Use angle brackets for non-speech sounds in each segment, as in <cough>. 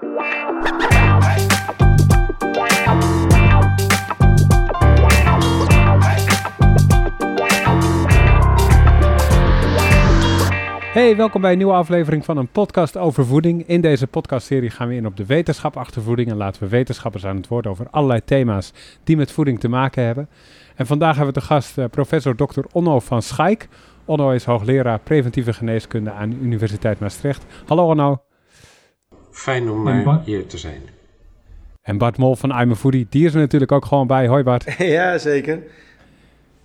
Hey, welkom bij een nieuwe aflevering van een podcast over voeding. In deze podcastserie gaan we in op de wetenschap achter voeding en laten we wetenschappers aan het woord over allerlei thema's die met voeding te maken hebben. En vandaag hebben we te gast uh, professor Dr. Onno van Schaik. Onno is hoogleraar preventieve geneeskunde aan de Universiteit Maastricht. Hallo Onno. Fijn om uh, hier te zijn. En Bart Mol van I'm a Foodie, die is er natuurlijk ook gewoon bij. Hoi Bart. <laughs> Ja, zeker.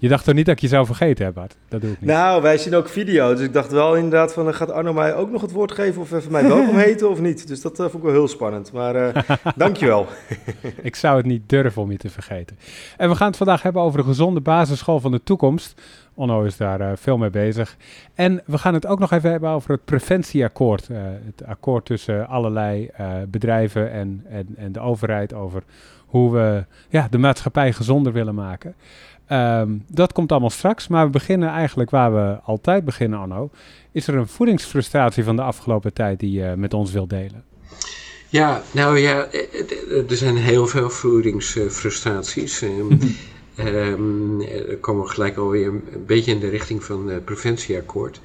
Je dacht toch niet dat ik je zou vergeten heb, Bart? Dat doe ik niet. Nou, wij zien ook video, dus ik dacht wel inderdaad van... gaat Arno mij ook nog het woord geven of even mij welkom <laughs> heten of niet? Dus dat uh, vond ik wel heel spannend, maar uh, <laughs> dankjewel. <laughs> ik zou het niet durven om je te vergeten. En we gaan het vandaag hebben over de gezonde basisschool van de toekomst. Onno is daar uh, veel mee bezig. En we gaan het ook nog even hebben over het preventieakkoord. het akkoord tussen allerlei bedrijven en, en, en de overheid over hoe we ja, de maatschappij gezonder willen maken. Um, dat komt allemaal straks, maar we beginnen eigenlijk waar we altijd beginnen, Arno. Is er een voedingsfrustratie van de afgelopen tijd die je met ons wilt delen? Ja, nou ja, er zijn heel veel voedingsfrustraties. um, <laughs> er komen we gelijk alweer een beetje in de richting van het preventieakkoord.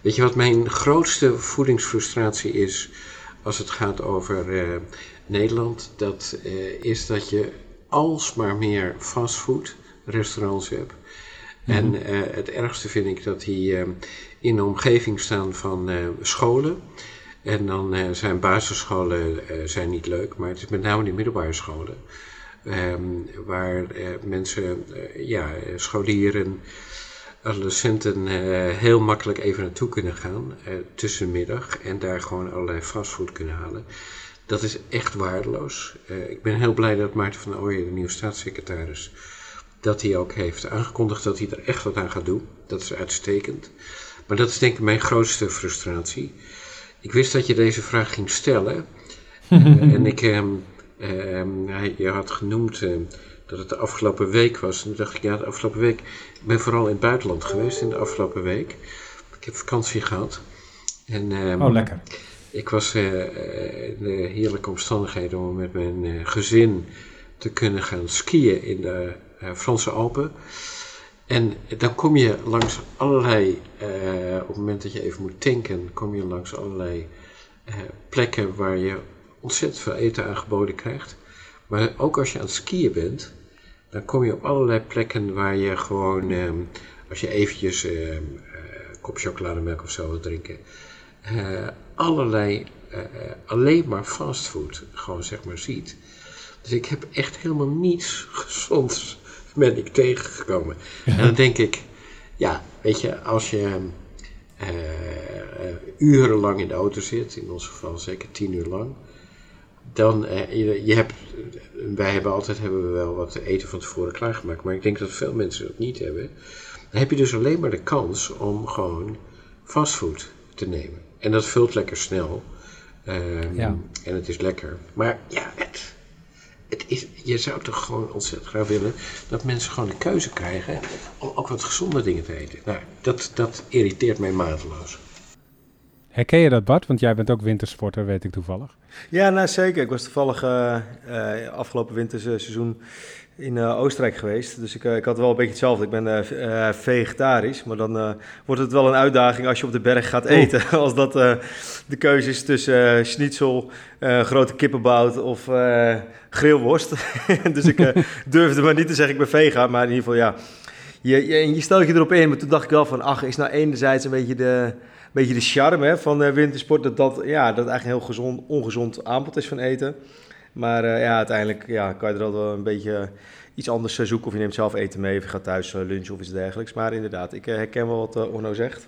Weet je wat mijn grootste voedingsfrustratie is als het gaat over uh, Nederland? Dat uh, is dat je alsmaar meer fastfood restaurants heb. En mhm. eh, het ergste vind ik dat die uh, in de omgeving staan van uh, scholen. En dan zijn basisscholen zijn niet leuk, maar het is met name die middelbare scholen. Um, waar mensen, ja, scholieren, adolescenten heel makkelijk even naartoe kunnen gaan tussenmiddag en daar gewoon allerlei fastfood kunnen halen. Dat is echt waardeloos. ik ben heel blij dat Maarten van Ooyen, de nieuwe staatssecretaris, dat hij ook heeft aangekondigd dat hij er echt wat aan gaat doen. Dat is uitstekend. Maar dat is denk ik mijn grootste frustratie. Ik wist dat je deze vraag ging stellen. <laughs> en ik, uh, uh, je had genoemd uh, dat het de afgelopen week was. En toen dacht ik, ja, de afgelopen week. Ik ben vooral in het buitenland geweest in de afgelopen week. Ik heb vakantie gehad. En, ehm, oh, lekker. Ik was eh, in de heerlijke omstandigheden om met mijn eh, gezin te kunnen gaan skiën in de Franse Alpen. En dan kom je langs allerlei, uh, op het moment dat je even moet tanken, kom je langs allerlei uh, plekken waar je ontzettend veel eten aangeboden krijgt. Maar ook als je aan het skiën bent, dan kom je op allerlei plekken waar je gewoon, um, als je eventjes een kop chocolademelk of zo wil drinken, allerlei, alleen maar fastfood gewoon zeg maar ziet. Dus ik heb echt helemaal niets <laughs> gezonds ben ik tegengekomen. En dan denk ik, ja, weet je, als je uh, urenlang in de auto zit, in ons geval zeker tien uur lang, dan, uh, je, je, hebt, wij hebben altijd hebben we wel wat eten van tevoren klaargemaakt, maar ik denk dat veel mensen dat niet hebben. Dan heb je dus alleen maar de kans om gewoon fastfood te nemen. En dat vult lekker snel. Um, ja. En het is lekker. Maar ja, het, het is, je zou toch gewoon ontzettend graag willen dat mensen gewoon de keuze krijgen om ook wat gezonde dingen te eten. Nou, dat, dat irriteert mij mateloos. Herken je dat, Bart? Want jij bent ook wintersporter, weet ik toevallig. Ja, nou zeker. Ik was toevallig uh, uh, afgelopen winterseizoen in uh, Oostenrijk geweest. Dus ik, ik had wel een beetje hetzelfde. Ik ben vegetarisch, maar dan wordt het wel een uitdaging als je op de berg gaat eten. <laughs> Als dat de keuze is tussen schnitzel, grote kippenbout of grillworst. <laughs> dus ik <laughs> durfde maar niet te zeggen ik ben vegan, maar in ieder geval ja. Je, je, je stelt je erop in, maar toen dacht ik wel van, ach, is nou enerzijds een beetje de beetje de charme hè, van uh, wintersport. Dat dat, ja, dat eigenlijk een heel gezond, ongezond aanbod is van eten. Maar uh, ja, uiteindelijk ja, kan je er altijd wel een beetje iets anders eh, zoeken. Of je neemt zelf eten mee of je gaat thuis lunchen of iets dergelijks. Maar inderdaad, ik herken wel wat Orno zegt.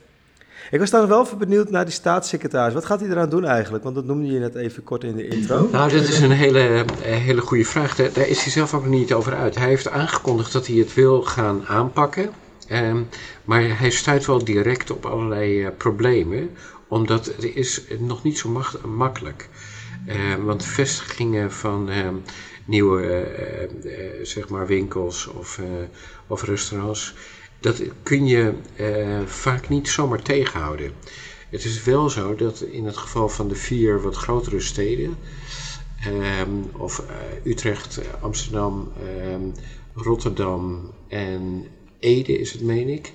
Ik was dan wel even benieuwd naar die staatssecretaris. Wat gaat hij eraan doen eigenlijk? Want dat noemde je net even kort in de intro. Nou, dat is een hele, hele goede vraag. Daar, is hij zelf ook niet over uit. Hij heeft aangekondigd dat hij het wil gaan aanpakken. Um, maar hij stuit wel direct op allerlei uh, problemen, omdat het is nog niet zo makkelijk. Uh, want vestigingen van uh, nieuwe eh, zeg maar winkels of, of restaurants, dat kun je vaak niet zomaar tegenhouden. Het is wel zo dat in het geval van de vier wat grotere steden, ehm, of eh, Utrecht, Amsterdam, ehm, Rotterdam en Ede is het, meen ik.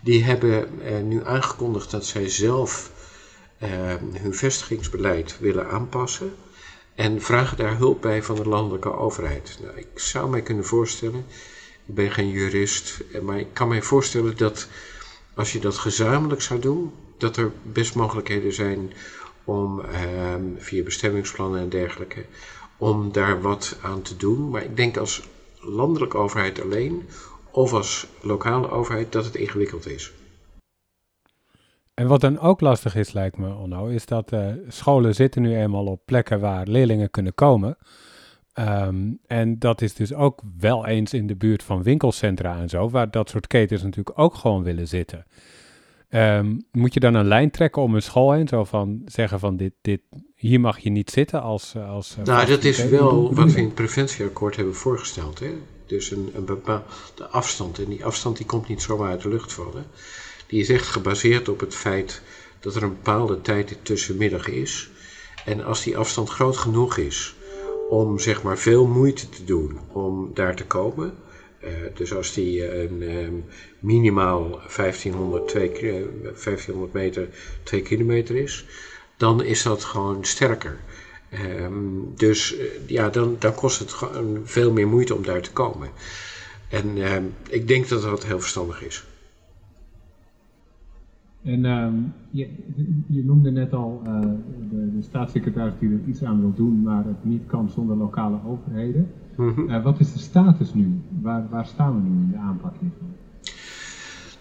Die hebben nu aangekondigd dat zij zelf ehm, hun vestigingsbeleid willen aanpassen. En vragen daar hulp bij van de landelijke overheid. Nou, ik zou mij kunnen voorstellen, ik ben geen jurist, maar ik kan mij voorstellen dat als je dat gezamenlijk zou doen, dat er best mogelijkheden zijn om ehm, via bestemmingsplannen en dergelijke, om daar wat aan te doen. Maar ik denk als landelijke overheid alleen of als lokale overheid dat het ingewikkeld is. En wat dan ook lastig is, lijkt me, Onno, is dat uh, scholen zitten nu eenmaal op plekken waar leerlingen kunnen komen. Ehm, en dat is dus ook wel eens in de buurt van winkelcentra en zo, waar dat soort ketens natuurlijk ook gewoon willen zitten. Ehm, moet je dan een lijn trekken om een school heen? Zo van zeggen van dit, dit, hier mag je niet zitten als. als eh, nou, dat is wel wat we in het preventieakkoord hebben voorgesteld. Hè? Dus een, bepaalde afstand. En die afstand die komt niet zomaar uit de lucht vallen. Die is echt gebaseerd op het feit dat er een bepaalde tijd tussenmiddag is. En als die afstand groot genoeg is om zeg maar veel moeite te doen om daar te komen. Uh, dus als die uh, een um, minimaal 1500, 1500 meter 2 kilometer is, dan is dat gewoon sterker. Um, dus uh, ja, dan, dan kost het gewoon veel meer moeite om daar te komen. En ik denk dat dat heel verstandig is. En uh, je, je, noemde net al uh, de, de, staatssecretaris die er iets aan wil doen, maar het niet kan zonder lokale overheden. Mm uh, wat is de status nu? Waar, waar, staan we nu in de aanpak hiervan?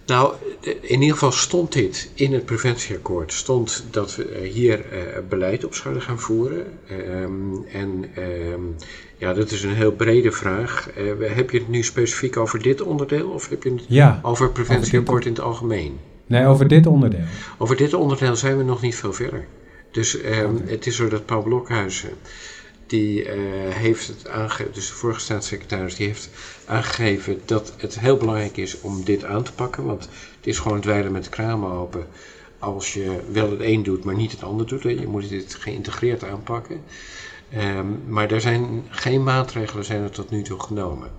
Nou, in ieder geval stond dit in het preventieakkoord, stond dat we hier uh, beleid op zouden gaan voeren. Um, en um, ja, dat is een heel brede vraag. heb je het nu specifiek over dit onderdeel of heb je het ja, over het preventieakkoord in het algemeen? Nee, over dit onderdeel. Over dit onderdeel zijn we nog niet veel verder. Dus ehm, het is zo dat Paul Blokhuizen, die uh, heeft het aangegeven, dus de vorige staatssecretaris, die heeft aangegeven dat het heel belangrijk is om dit aan te pakken. Want het is gewoon dweilen met de kramen open als je wel het een doet, maar niet het ander doet. Je moet dit geïntegreerd aanpakken. Um, maar er zijn geen maatregelen zijn er tot nu toe genomen.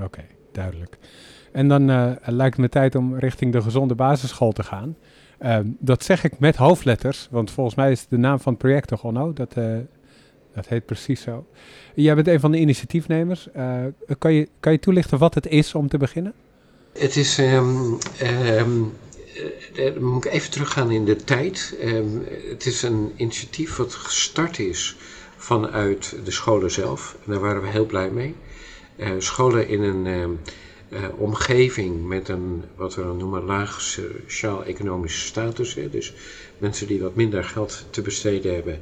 Oké, duidelijk. En dan uh, lijkt het me tijd om richting de gezonde basisschool te gaan. Uh, dat zeg ik met hoofdletters, want volgens mij is de naam van het project toch Onno? Dat, uh, dat heet precies zo. Jij bent een van de initiatiefnemers. kan, je, kan je toelichten wat het is om te beginnen? Het is, um, um, dan moet ik even teruggaan in de tijd. Um, het is een initiatief wat gestart is vanuit de scholen zelf. En daar waren we heel blij mee. scholen in een omgeving met een, wat we dan noemen, laag sociaal-economische status. Hè, dus mensen die wat minder geld te besteden hebben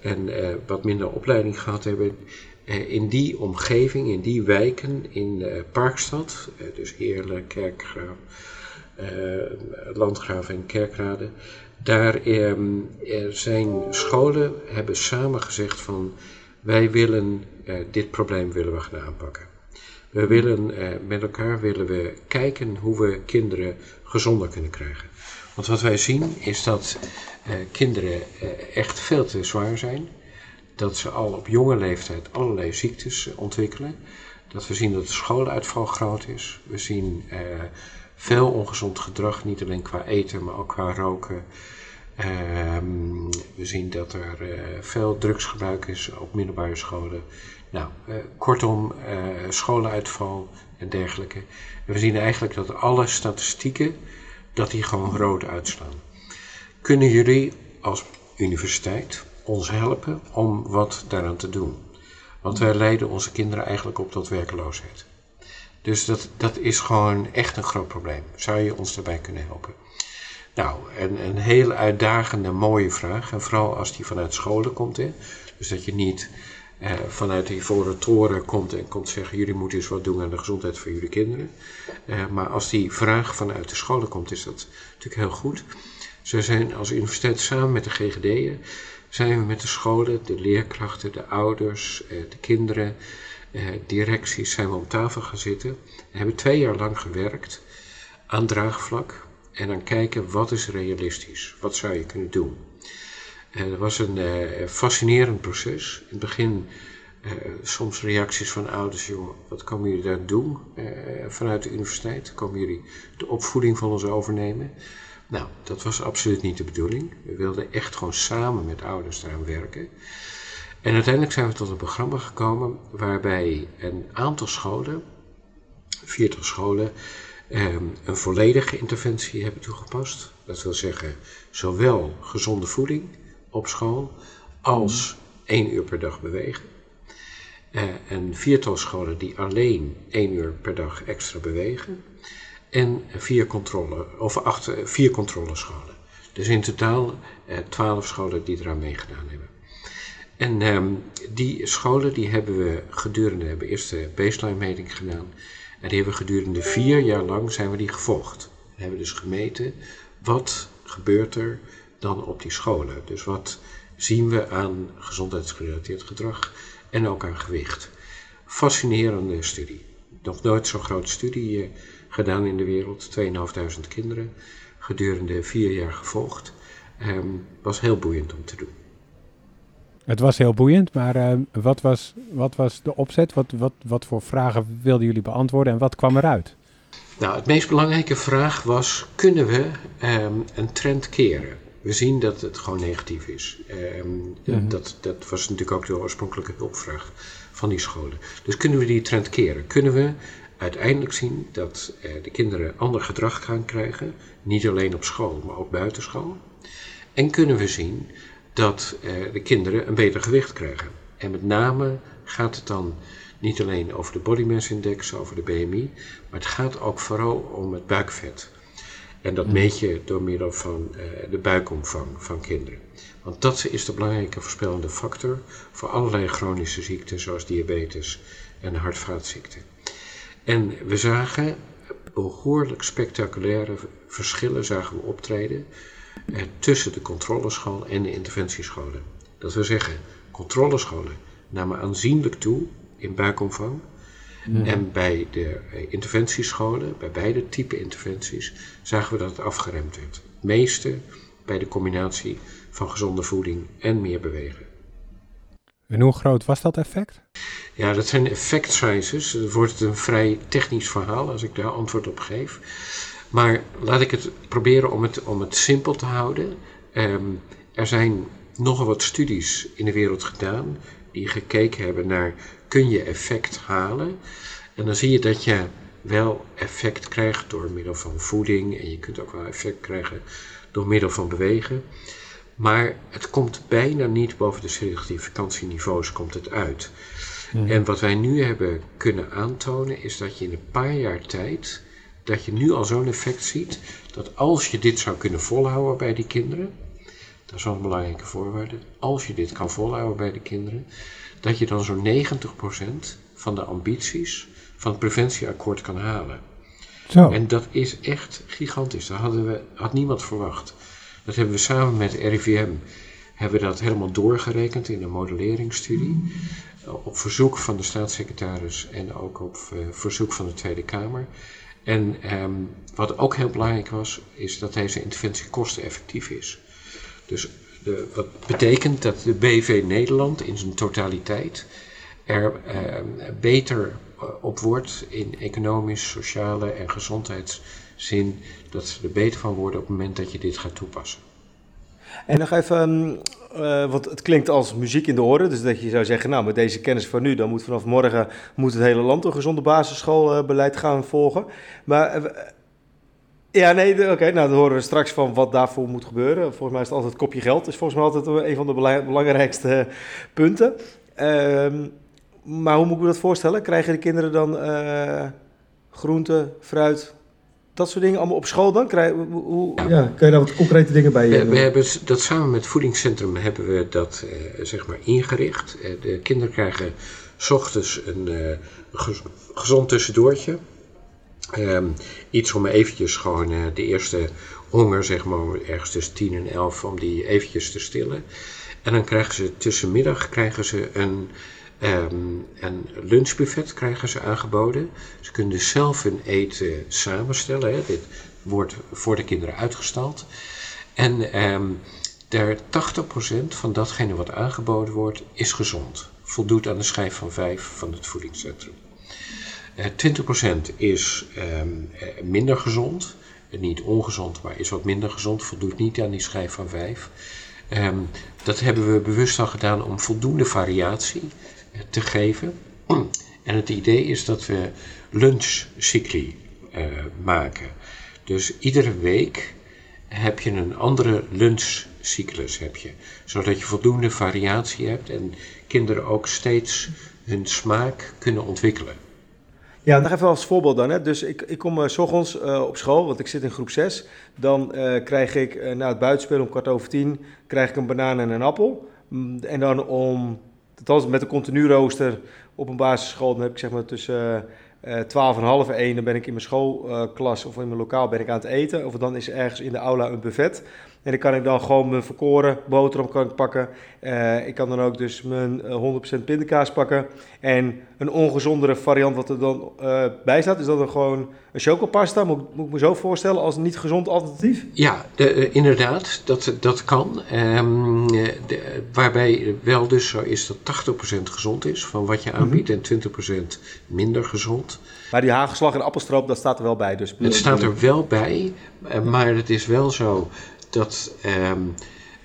en uh, wat minder opleiding gehad hebben. Uh, in die omgeving, in die wijken, in Parkstad, dus Heerlen, Kerkgraaf, Landgraaf en Kerkrade. Daar um, zijn scholen, hebben samen gezegd van wij willen, dit probleem willen we gaan aanpakken. We willen eh, met elkaar willen we kijken hoe we kinderen gezonder kunnen krijgen. Want wat wij zien is dat eh, kinderen eh, echt veel te zwaar zijn. Dat ze al op jonge leeftijd allerlei ziektes ontwikkelen. Dat we zien dat de schooluitval groot is. We zien veel ongezond gedrag, niet alleen qua eten, maar ook qua roken. Ehm, we zien dat er veel drugsgebruik is op middelbare scholen. Nou, kortom, uh, scholenuitval en dergelijke. En we zien eigenlijk dat alle statistieken, dat die gewoon rood uitslaan. Kunnen jullie als universiteit ons helpen om wat daaraan te doen? Want wij leiden onze kinderen eigenlijk op tot werkeloosheid. Dus dat, dat is gewoon echt een groot probleem. Zou je ons daarbij kunnen helpen? Nou, een, een heel uitdagende, mooie vraag. En vooral als die vanuit scholen komt. Hè? Dus dat je niet eh, vanuit die Ivoren Toren komt en komt zeggen: jullie moeten eens wat doen aan de gezondheid van jullie kinderen. Eh, maar als die vraag vanuit de scholen komt, is dat natuurlijk heel goed. Zo zijn als universiteit samen met de GGD'en, zijn we met de scholen, de leerkrachten, de ouders, eh, de kinderen, directies, zijn we om tafel gaan zitten. En hebben twee jaar lang gewerkt aan draagvlak en aan kijken wat is realistisch, wat zou je kunnen doen. Het was een fascinerend proces. In het begin soms reacties van ouders, joh, wat komen jullie daar doen vanuit de universiteit? Komen jullie de opvoeding van ons overnemen? Nou, dat was absoluut niet de bedoeling. We wilden echt gewoon samen met ouders eraan werken. En uiteindelijk zijn we tot een programma gekomen waarbij een aantal scholen, viertal scholen, ehm, een volledige interventie hebben toegepast. Dat wil zeggen, zowel gezonde voeding op school als één uur per dag bewegen. Uh, een viertal scholen die alleen één uur per dag extra bewegen. En vier, controle, of acht, vier controlescholen. Dus in totaal eh, twaalf scholen die eraan meegedaan hebben. En ehm, die scholen die hebben we gedurende, hebben eerst de baseline meting gedaan. En die hebben we gedurende vier jaar lang zijn we die gevolgd. We hebben dus gemeten wat gebeurt er dan op die scholen. Dus wat zien we aan gezondheidsgerelateerd gedrag en ook aan gewicht. Fascinerende studie. Nog nooit zo'n grote studie eh, gedaan in de wereld. 2.500 kinderen gedurende vier jaar gevolgd. Um, was heel boeiend om te doen. Het was heel boeiend, maar uh, wat, was, wat was de opzet? Wat, wat, wat voor vragen wilden jullie beantwoorden en wat kwam eruit? Nou, het meest belangrijke vraag was: kunnen we um, een trend keren? We zien dat het gewoon negatief is. Um, mm-hmm. dat, dat was natuurlijk ook de oorspronkelijke hulpvraag van die scholen. Dus kunnen we die trend keren? Kunnen we uiteindelijk zien dat uh, de kinderen ander gedrag gaan krijgen, niet alleen op school, maar ook buitenschool? En kunnen we zien dat uh, de kinderen een beter gewicht krijgen. En met name gaat het dan niet alleen over de body mass index, over de BMI, maar het gaat ook vooral om het buikvet. En dat mm. meet je door middel van uh, de buikomvang van kinderen. Want dat is de belangrijke voorspellende factor voor allerlei chronische ziekten zoals diabetes en hart-vaatziekten. En we zagen behoorlijk spectaculaire verschillen zagen we optreden eh, tussen de controleschool en de interventiescholen. Dat wil zeggen, controlescholen namen aanzienlijk toe in buikomvang. En bij de eh, interventiescholen, bij beide type interventies, zagen we dat het afgeremd werd. Het meeste bij de combinatie van gezonde voeding en meer bewegen. En hoe groot was dat effect? Ja, dat zijn effect sizes. Dan wordt het een vrij technisch verhaal als ik daar antwoord op geef. Maar laat ik het proberen om het, om het simpel te houden. Um, er zijn nogal wat studies in de wereld gedaan die gekeken hebben naar kun je effect halen. En dan zie je dat je wel effect krijgt door middel van voeding en je kunt ook wel effect krijgen door middel van bewegen. Maar het komt bijna niet boven de significantieniveaus komt het uit. En wat wij nu hebben kunnen aantonen is dat je in een paar jaar tijd dat je nu al zo'n effect ziet, dat als je dit zou kunnen volhouden bij die kinderen, dat is wel een belangrijke voorwaarde, als je dit kan volhouden bij de kinderen, dat je dan zo'n 90% van de ambities van het preventieakkoord kan halen. Zo. En dat is echt gigantisch. Dat hadden we, had niemand verwacht. Dat hebben we samen met RIVM hebben we dat helemaal doorgerekend in een modelleringsstudie. Op verzoek van de staatssecretaris en ook op eh, verzoek van de Tweede Kamer. En um, wat ook heel belangrijk was, is dat deze interventie kosteneffectief is. Dus wat betekent dat de BV Nederland in zijn totaliteit er uh, beter eh, op wordt in economisch, sociale en gezondheidszin. Dat ze er beter van worden op het moment dat je dit gaat toepassen. En nog even, uh, want het klinkt als muziek in de oren. Dus dat je zou zeggen, nou met deze kennis van nu, dan moet vanaf morgen moet het hele land een gezonde basisschoolbeleid gaan volgen. Maar ja, nee, oké, nou dan horen we straks van wat daarvoor moet gebeuren. Volgens mij is het altijd kopje geld. is volgens mij altijd een van de belangrijkste punten. Ehm, maar hoe moet ik me dat voorstellen? Krijgen de kinderen dan uh, groente, fruit, dat soort dingen allemaal op school dan? Krijg, hoe, ja. kan je daar wat concrete dingen bij? We, we, hebben dat samen met het voedingscentrum hebben we dat uh, zeg maar ingericht. Uh, de kinderen krijgen s ochtends een uh, gezond tussendoortje. Um, iets om eventjes gewoon de eerste honger, zeg maar, ergens tussen 10 en 11, om die eventjes te stillen. En dan krijgen ze tussenmiddag krijgen ze een Um, een lunchbuffet krijgen ze aangeboden. Ze kunnen zelf hun eten samenstellen. Hè. Dit wordt voor de kinderen uitgestald. En um, Der 80% van datgene wat aangeboden wordt, is gezond. Voldoet aan de schijf van 5 van het voedingscentrum. Uh, 20% is um, minder gezond. niet ongezond, maar is wat minder gezond. Voldoet niet aan die schijf van 5. Um, dat hebben we bewust al gedaan om voldoende variatie uh, te geven. <clears throat> En het idee is dat we lunchcycli maken. Dus iedere week heb je een andere lunchcyclus, heb je, zodat je voldoende variatie hebt en kinderen ook steeds hun smaak kunnen ontwikkelen. Ja, nog even als voorbeeld dan. Hè. Dus ik, ik kom uh, ochtends uh, op school, want ik zit in groep 6. Dan uh, krijg ik na het buitenspelen om kwart over tien, krijg ik een banaan en een appel. En dan om, althans met een continu rooster op een basisschool, dan heb ik zeg maar tussen uh, 12 en half 1, dan ben ik in mijn schoolklas of in mijn lokaal ben ik aan het eten. Of dan is er ergens in de aula een buffet. En dan kan ik dan gewoon mijn verkoren boterham kan ik pakken. Uh, ik kan dan ook dus mijn uh, 100% pindakaas pakken. En een ongezondere variant wat er dan uh, bij staat, is dat dan gewoon een chocopasta. Moet, moet ik me zo voorstellen als een niet gezond alternatief? Ja, de, inderdaad, dat, dat kan. Um, de, waarbij wel dus zo is dat 80% gezond is van wat je aanbiedt mm -hmm. en 20% minder gezond. Maar die hagelslag en appelstroop, dat staat er wel bij. Dus het staat er wel bij, maar het is wel zo dat um,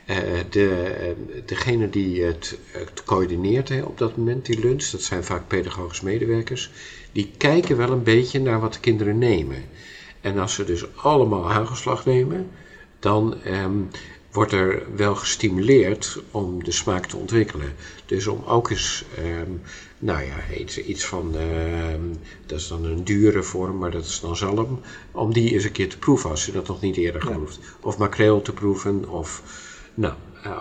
uh, de, uh, degene die het, coördineert hè, op dat moment, die lunch, dat zijn vaak pedagogisch medewerkers, die kijken wel een beetje naar wat de kinderen nemen. En als ze dus allemaal hagelslag nemen, dan um, wordt er wel gestimuleerd om de smaak te ontwikkelen. Dus om ook eens, um, nou ja, iets, iets van, um, dat is dan een dure vorm, maar dat is dan zalm, om die eens een keer te proeven als je dat nog niet eerder geproefd. Ja. Of makreel te proeven, of nou,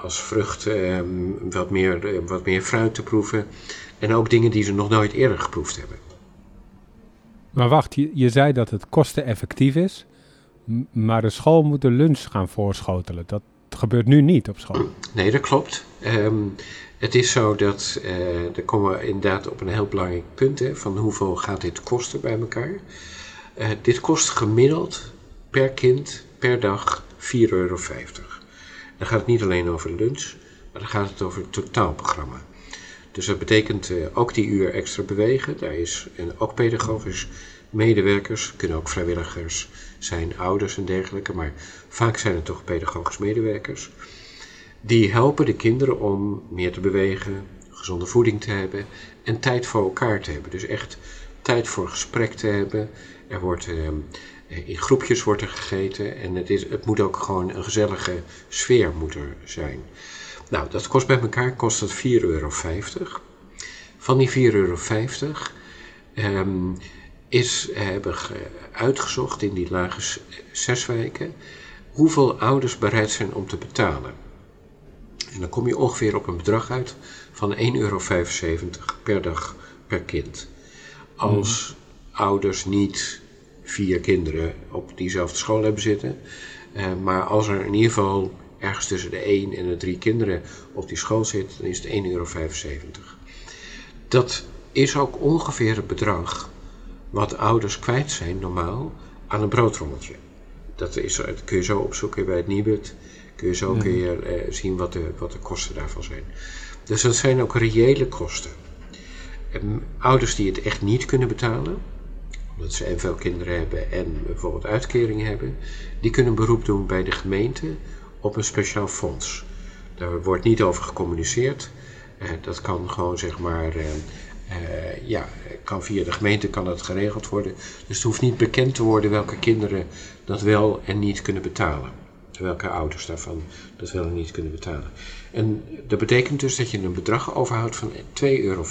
als vrucht um, wat, meer, wat meer fruit te proeven. En ook dingen die ze nog nooit eerder geproefd hebben. Maar wacht, je, je zei dat het kosteneffectief is, maar de school moet de lunch gaan voorschotelen. Dat gebeurt nu niet op school. Nee, dat klopt. Um, het is zo dat, uh, daar komen we inderdaad op een heel belangrijk punt, hè, van hoeveel gaat dit kosten bij elkaar. Uh, dit kost gemiddeld per kind per dag 4,50 euro. Dan gaat het niet alleen over lunch, maar dan gaat het over het totaalprogramma. Dus dat betekent uh, ook die uur extra bewegen. Daar is en ook pedagogisch medewerkers, kunnen ook vrijwilligers zijn, ouders en dergelijke, maar vaak zijn het toch pedagogisch medewerkers. Die helpen de kinderen om meer te bewegen, gezonde voeding te hebben en tijd voor elkaar te hebben. Dus echt tijd voor gesprek te hebben. Er wordt, uh, in groepjes wordt er gegeten en het, is, het moet ook gewoon een gezellige sfeer moet er zijn. Nou, dat kost bij elkaar kost dat 4,50 euro. Van die 4,50 euro um, is, hebben uitgezocht in die lage zes wijken hoeveel ouders bereid zijn om te betalen. En dan kom je ongeveer op een bedrag uit van 1,75 euro per dag per kind. Als mm. ouders niet vier kinderen op diezelfde school hebben zitten, uh, maar als er in ieder geval ergens tussen de 1 en de 3 kinderen op die school zit, dan is het 1,75 euro. Dat is ook ongeveer het bedrag wat ouders kwijt zijn normaal aan een broodrommeltje. Dat, is, dat kun je zo opzoeken bij het Nibud. Kun je zo kun je, eh, zien wat de, wat de kosten daarvan zijn. Dus dat zijn ook reële kosten. En ouders die het echt niet kunnen betalen, omdat ze en veel kinderen hebben en bijvoorbeeld uitkeringen hebben, die kunnen beroep doen bij de gemeente op een speciaal fonds. Daar wordt niet over gecommuniceerd. Uh, dat kan gewoon zeg maar uh, ja, kan via de gemeente kan dat geregeld worden. Dus het hoeft niet bekend te worden welke kinderen dat wel en niet kunnen betalen. Welke ouders daarvan dat wel en niet kunnen betalen. En dat betekent dus dat je een bedrag overhoudt van 2,75 euro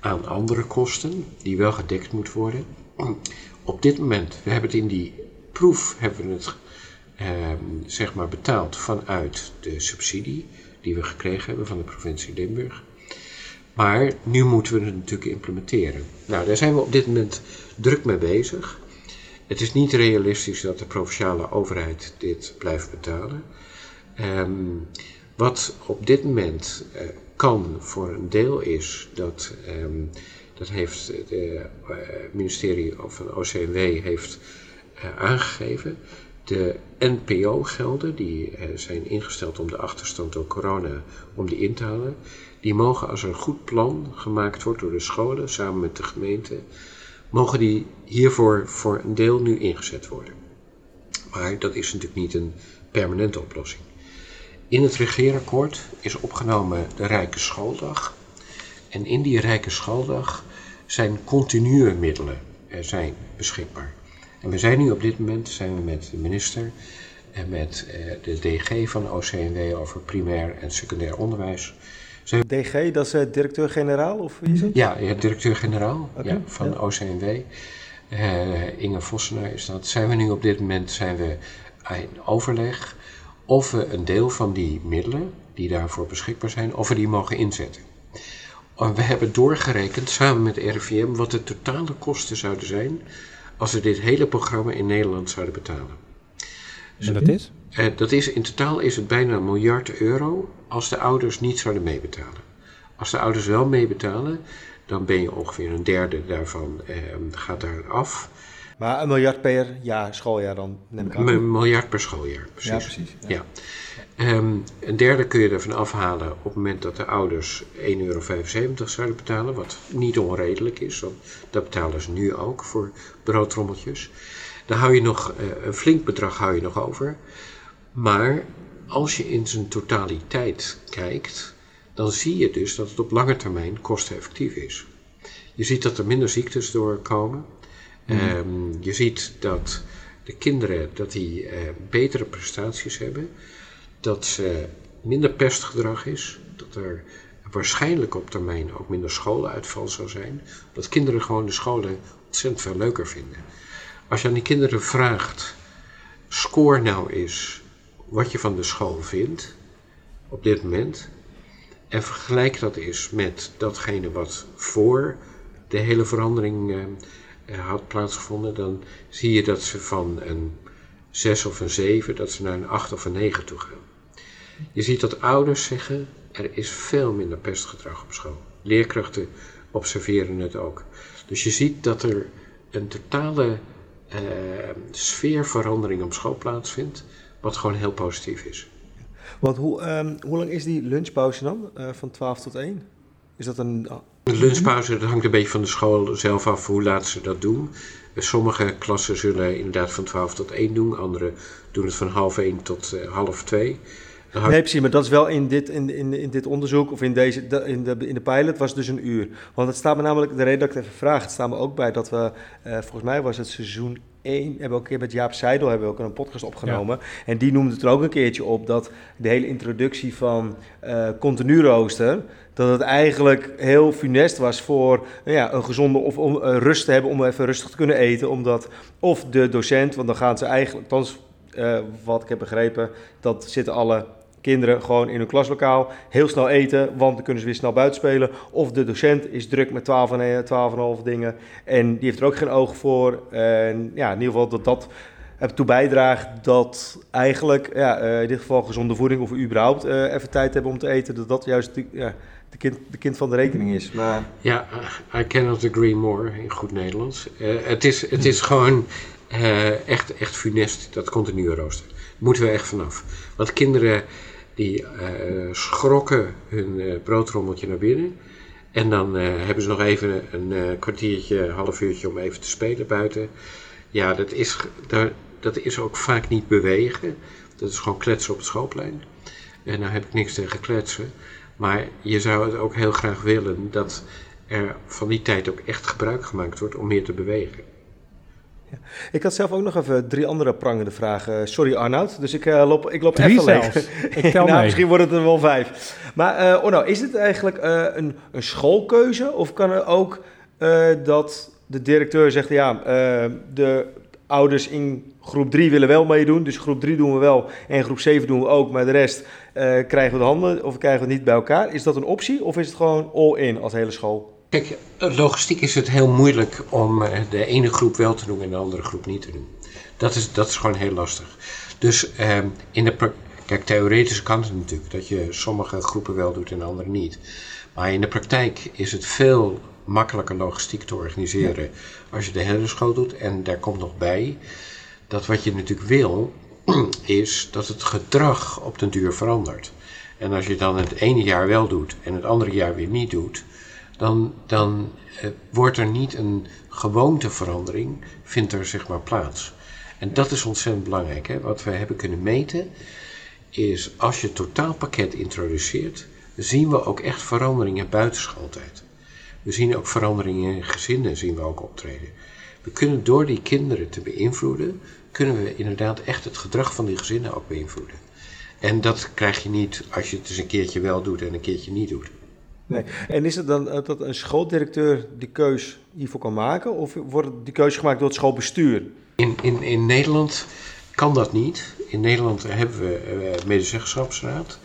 aan andere kosten die wel gedekt moeten worden. Op dit moment, we hebben het in die proef hebben we het eh, zeg maar betaald vanuit de subsidie die we gekregen hebben van de provincie Limburg. Maar nu moeten we het natuurlijk implementeren. Nou, daar zijn we op dit moment druk mee bezig. Het is niet realistisch dat de provinciale overheid dit blijft betalen. Um, wat op dit moment uh, kan voor een deel is dat, um, dat heeft het uh, ministerie of van OCMW heeft aangegeven, De NPO-gelden, die eh, zijn ingesteld om de achterstand door corona, om die in te halen, die mogen als er een goed plan gemaakt wordt door de scholen, samen met de gemeente, mogen die hiervoor voor een deel nu ingezet worden. Maar dat is natuurlijk niet een permanente oplossing. In het regeerakkoord is opgenomen de Rijke Schooldag. En in die Rijke Schooldag zijn continue middelen er zijn beschikbaar. En we zijn nu op dit moment zijn we met de minister en met eh, de DG van OCNW over primair en secundair onderwijs. DG, dat is uh, directeur-generaal of wie is het? Ja, ja directeur-generaal ja, van ja. OCNW. Uh, Inge Vossenaar is dat. Zijn we nu op dit moment zijn we in overleg of we een deel van die middelen die daarvoor beschikbaar zijn, of we die mogen inzetten. We hebben doorgerekend samen met de RIVM wat de totale kosten zouden zijn als we dit hele programma in Nederland zouden betalen. En dat is? Eh, dat is in totaal is het bijna een miljard euro als de ouders niet zouden meebetalen. Als de ouders wel meebetalen, dan ben je ongeveer een derde daarvan eh, gaat daar af. Maar een miljard per jaar, schooljaar dan, neem ik aan? Een miljard per schooljaar, precies. Ja, precies. Ja. ja. Um, een derde kun je ervan afhalen op het moment dat de ouders 1,75 euro zouden betalen, wat niet onredelijk is, want dat betalen ze nu ook voor broodtrommeltjes. Dan hou je nog uh, een flink bedrag hou je nog over. Maar als je in zijn totaliteit kijkt, dan zie je dus dat het op lange termijn kosteneffectief is. Je ziet dat er minder ziektes doorkomen. Mm. Um, je ziet dat de kinderen dat die, uh, betere prestaties hebben dat ze minder pestgedrag is, dat er waarschijnlijk op termijn ook minder scholenuitval zou zijn, dat kinderen gewoon de scholen ontzettend veel leuker vinden. Als je aan die kinderen vraagt, score nou eens wat je van de school vindt op dit moment, en vergelijk dat eens met datgene wat voor de hele verandering uh, had plaatsgevonden, dan zie je dat ze van een 6 of een 7, dat ze naar een 8 of een 9 toe gaan. Je ziet dat ouders zeggen, er is veel minder pestgedrag op school. Leerkrachten observeren het ook. Dus je ziet dat er een totale uh, sfeerverandering op school plaatsvindt, wat gewoon heel positief is. Want hoe, um, hoe lang is die lunchpauze dan, uh, van 12 tot 1? Is dat een... De lunchpauze dat hangt een beetje van de school zelf af hoe laat ze dat doen. Sommige klassen zullen inderdaad van 12 tot 1 doen, andere doen het van half 1 tot uh, half 2. Nee, precies, maar dat is wel in dit, in, in, in dit onderzoek of in, deze, in, de, in de pilot was dus een uur. Want het staat me namelijk, de reden dat ik het even vraag, het staat me ook bij dat we, uh, volgens mij was het seizoen 1, hebben we ook een keer met Jaap Seidel hebben we ook een podcast opgenomen. Ja. En die noemde het er ook een keertje op dat de hele introductie van uh, continu rooster, dat het eigenlijk heel funest was voor nou ja, een gezonde of om uh, rust te hebben om even rustig te kunnen eten. Omdat of de docent, want dan gaan ze eigenlijk, althans uh, wat ik heb begrepen, dat zitten alle kinderen gewoon in hun klaslokaal heel snel eten, want dan kunnen ze weer snel buiten spelen. Of de docent is druk met 12 en 12,5 dingen en die heeft er ook geen oog voor. En ja, in ieder geval dat dat ertoe bijdraagt dat eigenlijk ja, uh, in dit geval gezonde voeding of überhaupt uh, even tijd hebben om te eten, dat dat juist de, ja, de, kind, de kind van de rekening is. Maar... Ja, I cannot agree more in goed Nederlands. Uh, het, is, het is gewoon echt, echt funest, dat continue rooster. Moeten we echt vanaf. Want kinderen die uh, schrokken hun uh, broodrommeltje naar binnen. En dan uh, hebben ze nog even een kwartiertje, half uurtje om even te spelen buiten. Ja, dat is, daar, dat is ook vaak niet bewegen. Dat is gewoon kletsen op het schoolplein. En daar heb ik niks tegen kletsen. Maar je zou het ook heel graag willen dat er van die tijd ook echt gebruik gemaakt wordt om meer te bewegen. Ja. <laughs> Ik had zelf ook nog even drie andere prangende vragen. Sorry Arnoud, dus ik uh, loop, ik loop drie even zelfs. <laughs> Ik tel nou, misschien wordt het er wel vijf. Maar uh, Orno, is het eigenlijk uh, een, een, schoolkeuze? Of kan er ook dat de directeur zegt... ja, de ouders in groep 3 willen wel meedoen... dus groep 3 doen we wel en groep 7 doen we ook... maar de rest krijgen we de handen of krijgen we het niet bij elkaar. Is dat een optie of is het gewoon all-in als hele school? Kijk, logistiek is het heel moeilijk om de ene groep wel te doen en de andere groep niet te doen. Dat is, dat is gewoon heel lastig. Dus eh, in de kijk, theoretisch kan het natuurlijk dat je sommige groepen wel doet en andere niet. Maar in de praktijk is het veel makkelijker logistiek te organiseren ja. als je de hele school doet. En daar komt nog bij dat wat je natuurlijk wil, <clears throat> is dat het gedrag op den duur verandert. En als je dan het ene jaar wel doet en het andere jaar weer niet doet, dan, dan eh, wordt er niet een gewoonteverandering, vindt er zeg maar plaats. En dat is ontzettend belangrijk. Hè? Wat we hebben kunnen meten is als je het totaalpakket introduceert, zien we ook echt veranderingen buiten schooltijd. We zien ook veranderingen in gezinnen zien we ook optreden. We kunnen door die kinderen te beïnvloeden, kunnen we inderdaad echt het gedrag van die gezinnen ook beïnvloeden. En dat krijg je niet als je het eens een keertje wel doet en een keertje niet doet. Nee. En is het dan dat een schooldirecteur die keus hiervoor kan maken? Of wordt die keuze gemaakt door het schoolbestuur? In, in, in Nederland kan dat niet. In Nederland hebben we uh, medezeggenschapsraad.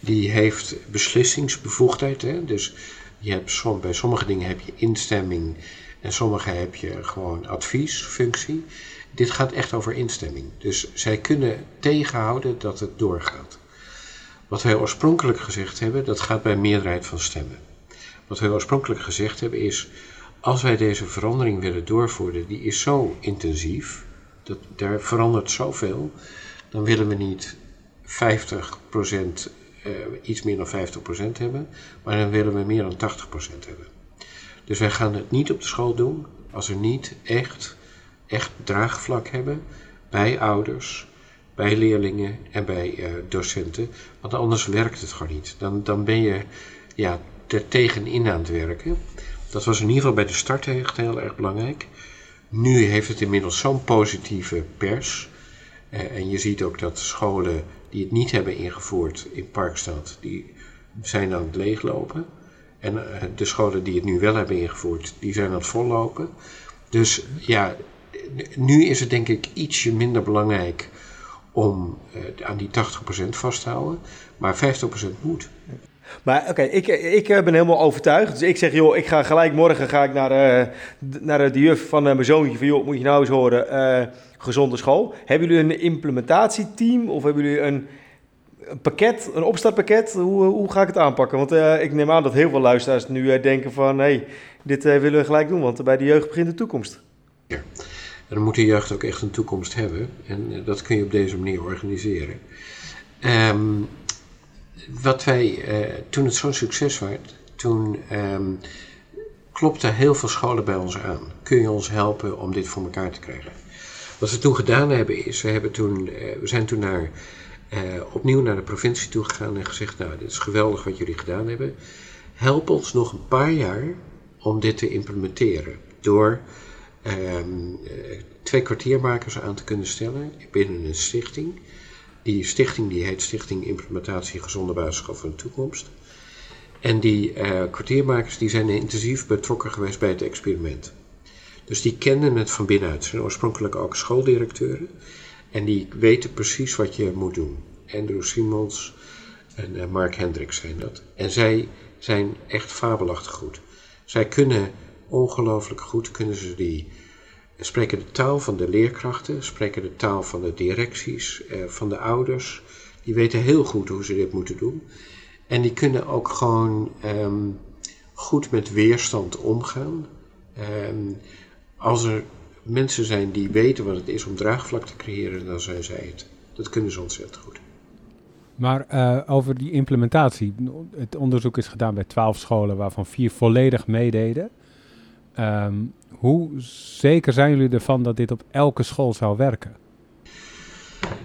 Die heeft beslissingsbevoegdheid. Hè? Dus je hebt bij sommige dingen heb je instemming en sommige heb je gewoon adviesfunctie. Dit gaat echt over instemming. Dus zij kunnen tegenhouden dat het doorgaat. Wat wij oorspronkelijk gezegd hebben, dat gaat bij meerderheid van stemmen. Wat wij oorspronkelijk gezegd hebben is, als wij deze verandering willen doorvoeren, die is zo intensief, dat, daar verandert zoveel, dan willen we niet 50%, uh, iets meer dan 50% hebben, maar dan willen we meer dan 80% hebben. Dus wij gaan het niet op de school doen als we niet echt, echt draagvlak hebben bij ouders, bij leerlingen en bij uh, docenten. Want anders werkt het gewoon niet. Dan, dan ben je ja, er tegenin aan het werken. Dat was in ieder geval bij de start heel erg belangrijk. Nu heeft het inmiddels zo'n positieve pers. Uh, en je ziet ook dat scholen die het niet hebben ingevoerd in Parkstad, die zijn aan het leeglopen. En uh, de scholen die het nu wel hebben ingevoerd, die zijn aan het vollopen. Dus ja, nu is het denk ik ietsje minder belangrijk om uh, aan die 80% vast te houden. Maar 50% moet. Maar oké, okay, ik, ik ben helemaal overtuigd. Dus ik zeg, joh, ik ga gelijk morgen ga ik naar, uh, naar de juf van uh, mijn zoontje. Van, joh, moet je nou eens horen, gezonde school. Hebben jullie een implementatieteam of hebben jullie een, een pakket, een opstartpakket? Hoe, hoe ga ik het aanpakken? Want ik neem aan dat heel veel luisteraars nu denken van... hé, hey, dit willen we gelijk doen, want bij de jeugd begint de toekomst. Ja. En dan moet de jeugd ook echt een toekomst hebben. En uh, dat kun je op deze manier organiseren. Um, wat wij, uh, toen het zo'n succes werd, toen um, klopten heel veel scholen bij ons aan. Kun je ons helpen om dit voor elkaar te krijgen? Wat we toen gedaan hebben is, we, hebben toen, uh, we zijn toen naar, opnieuw naar de provincie toe gegaan en gezegd, nou dit is geweldig wat jullie gedaan hebben. Help ons nog een paar jaar om dit te implementeren. Door um, twee kwartiermakers aan te kunnen stellen binnen een stichting. Die stichting die heet Stichting Implementatie Gezonde Basisschool van de Toekomst. En die uh, kwartiermakers die zijn intensief betrokken geweest bij het experiment. Dus die kennen het van binnenuit. Ze zijn oorspronkelijk ook schooldirecteuren. En die weten precies wat je moet doen. Andrew Simons en uh, Mark Hendricks zijn dat. En zij zijn echt fabelachtig goed. Zij kunnen ongelooflijk goed kunnen ze die spreken de taal van de leerkrachten, spreken de taal van de directies, eh, van de ouders. Die weten heel goed hoe ze dit moeten doen. En die kunnen ook gewoon um, goed met weerstand omgaan. Um, als er mensen zijn die weten wat het is om draagvlak te creëren, dan zijn zij het. Dat kunnen ze ontzettend goed. Maar uh, over die implementatie. Het onderzoek is gedaan bij twaalf scholen, waarvan vier volledig meededen. Um, hoe zeker zijn jullie ervan dat dit op elke school zou werken?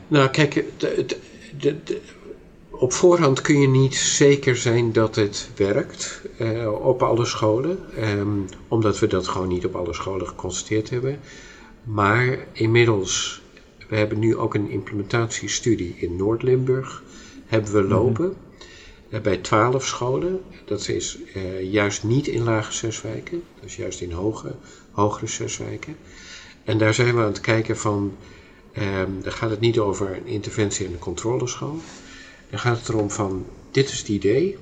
Nou, kijk, de, de, de, op voorhand kun je niet zeker zijn dat het werkt uh, op alle scholen, um, omdat we dat gewoon niet op alle scholen geconstateerd hebben. Maar inmiddels, we hebben nu ook een implementatiestudie in Noord-Limburg, hebben we mhm. lopen. Mm -hmm bij twaalf scholen. Dat is uh, juist niet in lage zeswijken, is juist in hoge, hogere zeswijken. En daar zijn we aan het kijken van, um, daar gaat het niet over een interventie en een controleschool. Dan gaat het erom van, dit is het idee,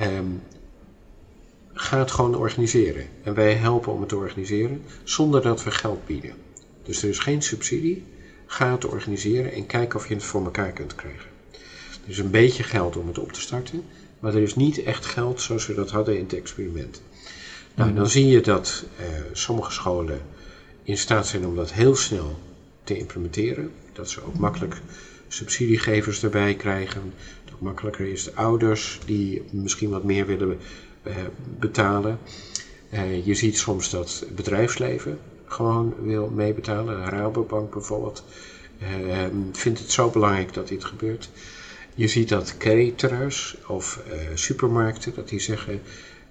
um, ga het gewoon organiseren. En wij helpen om het te organiseren, zonder dat we geld bieden. Dus er is geen subsidie, ga het organiseren en kijk of je het voor elkaar kunt krijgen. Er is een beetje geld om het op te starten, maar er is niet echt geld zoals we dat hadden in het experiment. Nou, dan zie je dat uh, sommige scholen in staat zijn om dat heel snel te implementeren. Dat ze ook makkelijk subsidiegevers erbij krijgen. Dat makkelijker is de ouders die misschien wat meer willen uh, betalen. Uh, je ziet soms dat het bedrijfsleven gewoon wil meebetalen. Rabobank bijvoorbeeld vindt het zo belangrijk dat dit gebeurt. Je ziet dat cateraars of supermarkten, dat die zeggen,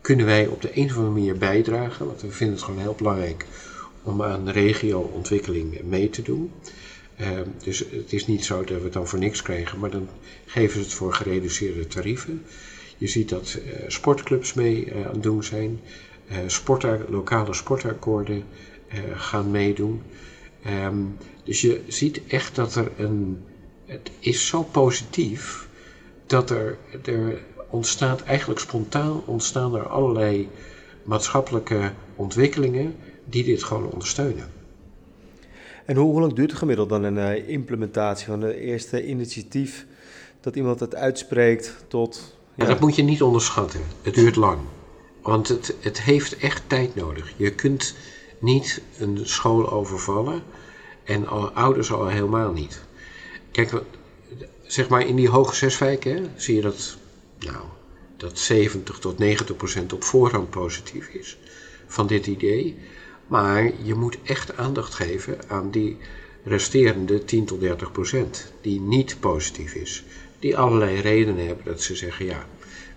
kunnen wij op de een of andere manier bijdragen? Want we vinden het gewoon heel belangrijk om aan regio-ontwikkeling mee te doen. Uh, dus het is niet zo dat we het dan voor niks krijgen, maar dan geven ze het voor gereduceerde tarieven. Je ziet dat uh, sportclubs mee uh, aan het doen zijn. Lokale sportakkoorden gaan meedoen. Um, dus je ziet echt dat er een. Het is zo positief dat er, er ontstaat eigenlijk spontaan ontstaan er allerlei maatschappelijke ontwikkelingen die dit gewoon ondersteunen. En hoe, lang duurt het gemiddeld dan een uh, implementatie van de eerste initiatief dat iemand het uitspreekt tot. Ja. dat moet je niet onderschatten. Het duurt lang. Want het, het heeft echt tijd nodig. Je kunt niet een school overvallen en ouders al helemaal niet. Kijk, zeg maar in die hoge zeswijken zie je dat, nou, dat 70 tot 90 procent op voorhand positief is van dit idee. Maar je moet echt aandacht geven aan die resterende 10 tot 30 procent die niet positief is. Die allerlei redenen hebben dat ze zeggen, ja,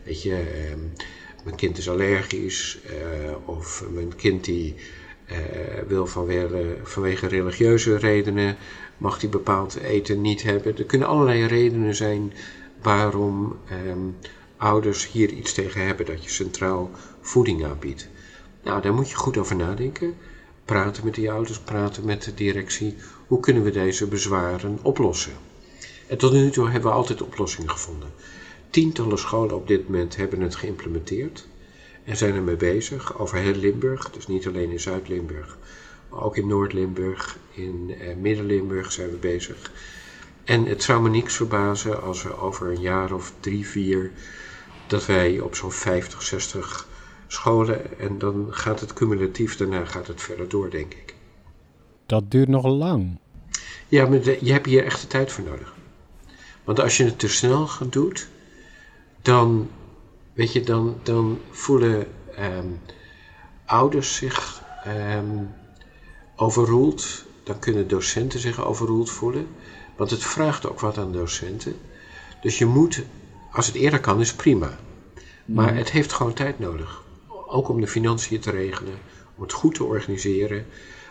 weet je, eh, mijn kind is allergisch eh, of mijn kind die eh, wil vanwege, vanwege religieuze redenen, mag die bepaald eten niet hebben. Er kunnen allerlei redenen zijn waarom ehm, ouders hier iets tegen hebben dat je centraal voeding aanbiedt. Nou, daar moet je goed over nadenken. Praten met die ouders, praten met de directie. Hoe kunnen we deze bezwaren oplossen? En tot nu toe hebben we altijd oplossingen gevonden. Tientallen scholen op dit moment hebben het geïmplementeerd en zijn ermee bezig over heel Limburg, dus niet alleen in Zuid-Limburg, ook in Noord-Limburg, in eh, Midden-Limburg zijn we bezig. En het zou me niks verbazen als we over een jaar of drie, vier, dat wij op zo'n 50, 60 scholen en dan gaat het cumulatief, daarna gaat het verder door, denk ik. Dat duurt nog lang. Ja, maar je hebt hier echt de tijd voor nodig. Want als je het te snel doet, dan, weet je, dan, dan voelen ehm, ouders zich um, overroeld. Dan kunnen docenten zich overroeld voelen. Want het vraagt ook wat aan docenten. Dus je moet, als het eerder kan, is prima. Maar mhm. het heeft gewoon tijd nodig. Ook om de financiën te regelen, om het goed te organiseren.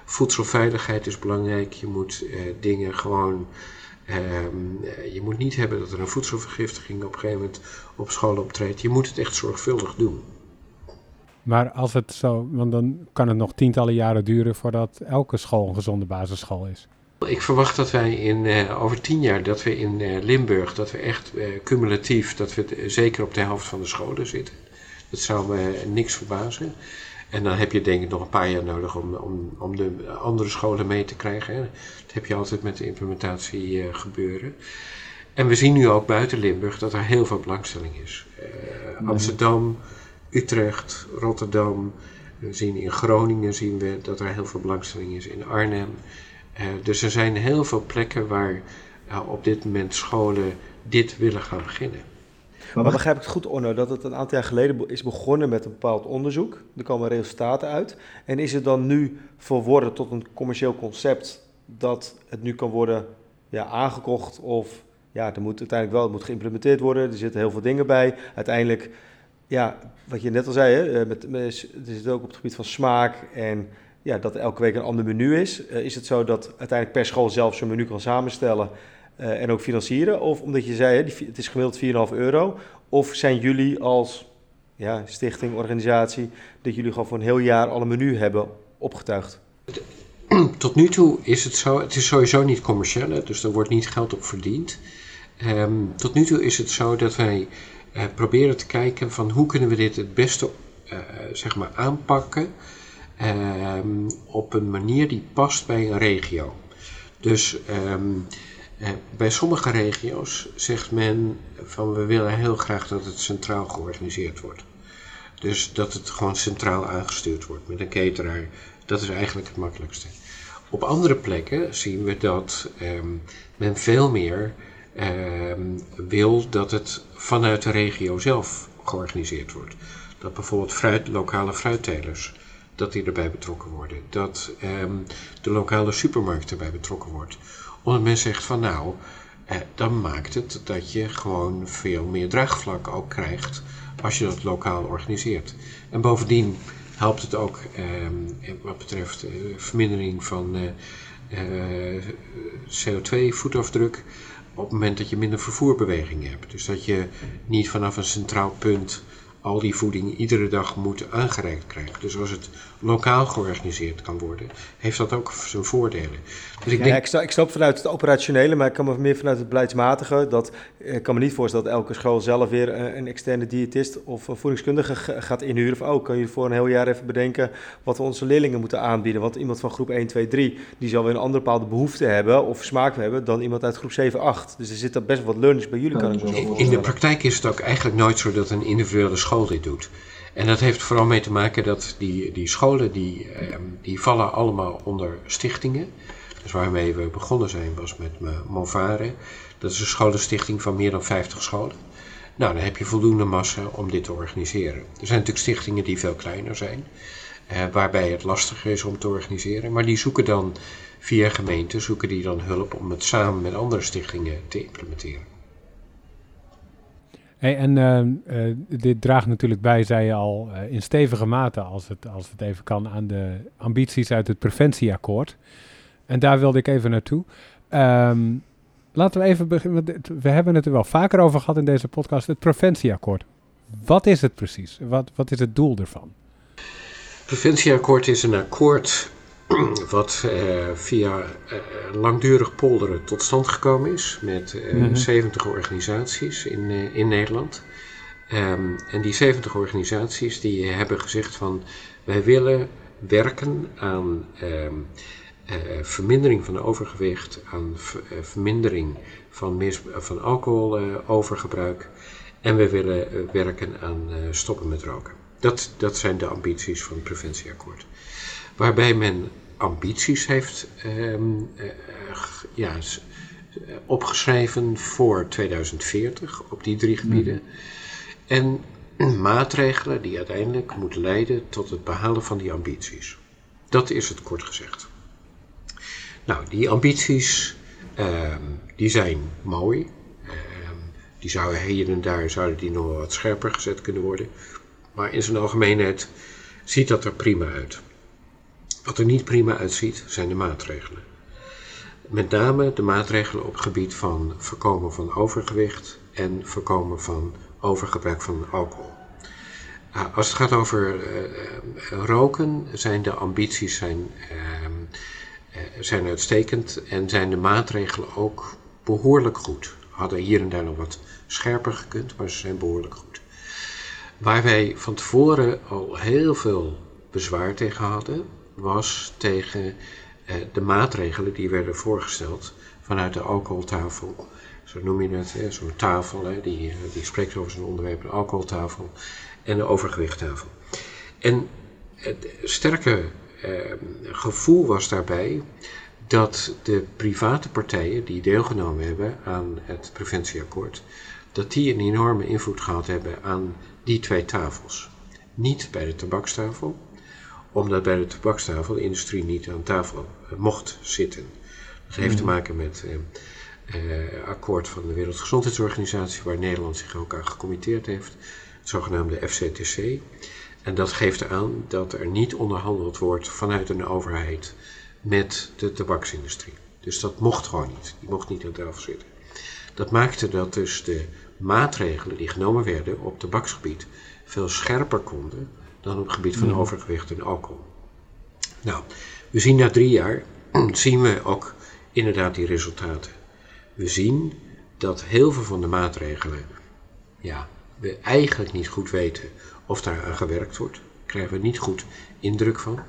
Voedselveiligheid is belangrijk. Je moet eh, dingen gewoon. Ehm, je moet niet hebben dat er een voedselvergiftiging op een gegeven moment op school optreedt. Je moet het echt zorgvuldig doen. Maar als het zo, want dan kan het nog tientallen jaren duren voordat elke school een gezonde basisschool is. Ik verwacht dat wij in, uh, over tien jaar, dat we in uh, Limburg, dat we echt uh, cumulatief, dat we zeker op de helft van de scholen zitten. Dat zou me niks verbazen. En dan heb je denk ik nog een paar jaar nodig om, om, om de andere scholen mee te krijgen. Hè. Dat heb je altijd met de implementatie uh, gebeuren. En we zien nu ook buiten Limburg dat er heel veel belangstelling is. Uh, Amsterdam, Utrecht, Rotterdam. We zien in Groningen zien we dat er heel veel belangstelling is. In Arnhem. Uh, dus er zijn heel veel plekken waar op dit moment scholen dit willen gaan beginnen. Maar begrijp ik het goed, Onno, dat het een aantal jaar geleden is begonnen met een bepaald onderzoek. Er komen resultaten uit. En is het dan nu verworden tot een commercieel concept dat het nu kan worden ja, aangekocht of ja, er moet uiteindelijk wel het moet geïmplementeerd worden. Er zitten heel veel dingen bij. Uiteindelijk, ja, wat je net al zei, hè, met, met, er zit ook op het gebied van smaak en ja, dat elke week een ander menu is. Uh, is het zo dat uiteindelijk per school zelf zijn menu kan samenstellen uh, en ook financieren? Of omdat je zei, hè, het is gemiddeld 4,5 euro. Of zijn jullie als ja, stichting, organisatie, dat jullie gewoon voor een heel jaar al een menu hebben opgetuigd? <clears throat> Tot nu toe is het zo, het is sowieso niet commercieel, dus er wordt niet geld op verdiend. Um, tot nu toe is het zo dat wij uh, proberen te kijken van hoe kunnen we dit het beste uh, zeg maar aanpakken um, op een manier die past bij een regio. Dus um, uh, bij sommige regio's zegt men van we willen heel graag dat het centraal georganiseerd wordt. Dus dat het gewoon centraal aangestuurd wordt met een cateraar. Dat is eigenlijk het makkelijkste. Op andere plekken zien we dat ehm, men veel meer ehm, wil dat het vanuit de regio zelf georganiseerd wordt. Dat bijvoorbeeld fruit, lokale fruittelers, dat die erbij betrokken worden. Dat ehm, de lokale supermarkt erbij betrokken wordt. Omdat men zegt van nou, eh, dan maakt het dat je gewoon veel meer draagvlak ook krijgt als je dat lokaal organiseert. En bovendien helpt het ook ehm, wat betreft uh, vermindering van uh, CO2-voetafdruk op het moment dat je minder vervoerbeweging hebt. Dus dat je niet vanaf een centraal punt al die voeding iedere dag moet aangereikt krijgen. Dus als het lokaal georganiseerd kan worden, heeft dat ook zijn voordelen. Dus ik, ja, denk... ik, snap, ik snap vanuit het operationele, maar ik kan me meer vanuit het beleidsmatige. Dat, ik kan me niet voorstellen dat elke school zelf weer een externe diëtist of voedingskundige gaat inhuren. Of oh, kan je voor een heel jaar even bedenken wat we onze leerlingen moeten aanbieden. Want iemand van groep 1, 2, 3, die zal weer een andere bepaalde behoefte hebben of smaak hebben dan iemand uit groep 7, 8. Dus er zit best wat learnings bij jullie, kan ik me zo voorstellen. In de praktijk is het ook eigenlijk nooit zo dat een individuele school dit doet. En dat heeft vooral mee te maken dat die, die scholen die, ehm, die vallen allemaal onder stichtingen. Dus waarmee we begonnen zijn was met Movare. Dat is een scholenstichting van meer dan 50 scholen. Nou, dan heb je voldoende massa om dit te organiseren. Er zijn natuurlijk stichtingen die veel kleiner zijn, eh, waarbij het lastiger is om te organiseren. Maar die zoeken dan via gemeenten zoeken die dan hulp om het samen met andere stichtingen te implementeren. Hey, en uh, uh, dit draagt natuurlijk bij, zei je al, uh, in stevige mate, als het, als het even kan, aan de ambities uit het preventieakkoord. En daar wilde ik even naartoe. Um, laten we even beginnen. We hebben het er wel vaker over gehad in deze podcast, het preventieakkoord. Wat is het precies? Wat, wat is het doel ervan? Het preventieakkoord is een akkoord <clears throat> wat uh, via uh, langdurig polderen tot stand gekomen is met uh, mm -hmm. 70 organisaties in, in Nederland. Um, en die 70 organisaties die hebben gezegd van wij willen werken aan um, vermindering van overgewicht, aan vermindering van, mis, van alcoholovergebruik en we willen werken aan stoppen met roken. Dat, dat zijn de ambities van het preventieakkoord waarbij men ambities heeft um, uh, ja, opgeschreven voor 2040 op die drie gebieden. Mm. En <clears throat> maatregelen die uiteindelijk moeten leiden tot het behalen van die ambities. Dat is het kort gezegd. Nou, die ambities um, die zijn mooi. Um, die zouden hier en daar zouden die nog wat scherper gezet kunnen worden. Maar in zijn algemeenheid ziet dat er prima uit. Wat er niet prima uitziet, zijn de maatregelen. Met name de maatregelen op het gebied van voorkomen van overgewicht en voorkomen van overgebruik van alcohol. Uh, als het gaat over uh, roken, zijn de ambities zijn, uh, zijn uitstekend en zijn de maatregelen ook behoorlijk goed. Hadden hier en daar nog wat scherper gekund, maar ze zijn behoorlijk goed. Waar wij van tevoren al heel veel bezwaar tegen hadden, was tegen eh, de maatregelen die werden voorgesteld vanuit de alcoholtafel. Zo noem je het, zo'n tafel, die, eh, die spreekt over zo'n onderwerp, de alcoholtafel en de overgewichttafel. En het sterke eh, gevoel was daarbij dat de private partijen die deelgenomen hebben aan het preventieakkoord, dat die een enorme invloed gehad hebben aan die twee tafels. Niet bij de tabakstafel, omdat bij de tabakstafel de industrie niet aan tafel mocht zitten. Dat heeft te mhm. maken met uh, akkoord van de Wereldgezondheidsorganisatie, waar Nederland zich ook aan gecommitteerd heeft, het zogenaamde FCTC. En dat geeft aan dat er niet onderhandeld wordt vanuit een overheid met de tabaksindustrie. Dus dat mocht gewoon niet. Die mocht niet aan tafel zitten. Dat maakte dat dus de maatregelen die genomen werden op tabaksgebied veel scherper konden dan op het gebied van overgewicht en alcohol. Nou, we zien na drie jaar, <clears throat> zien we ook inderdaad die resultaten. We zien dat heel veel van de maatregelen, ja, we eigenlijk niet goed weten of daar aan gewerkt wordt. Krijgen we niet goed indruk van.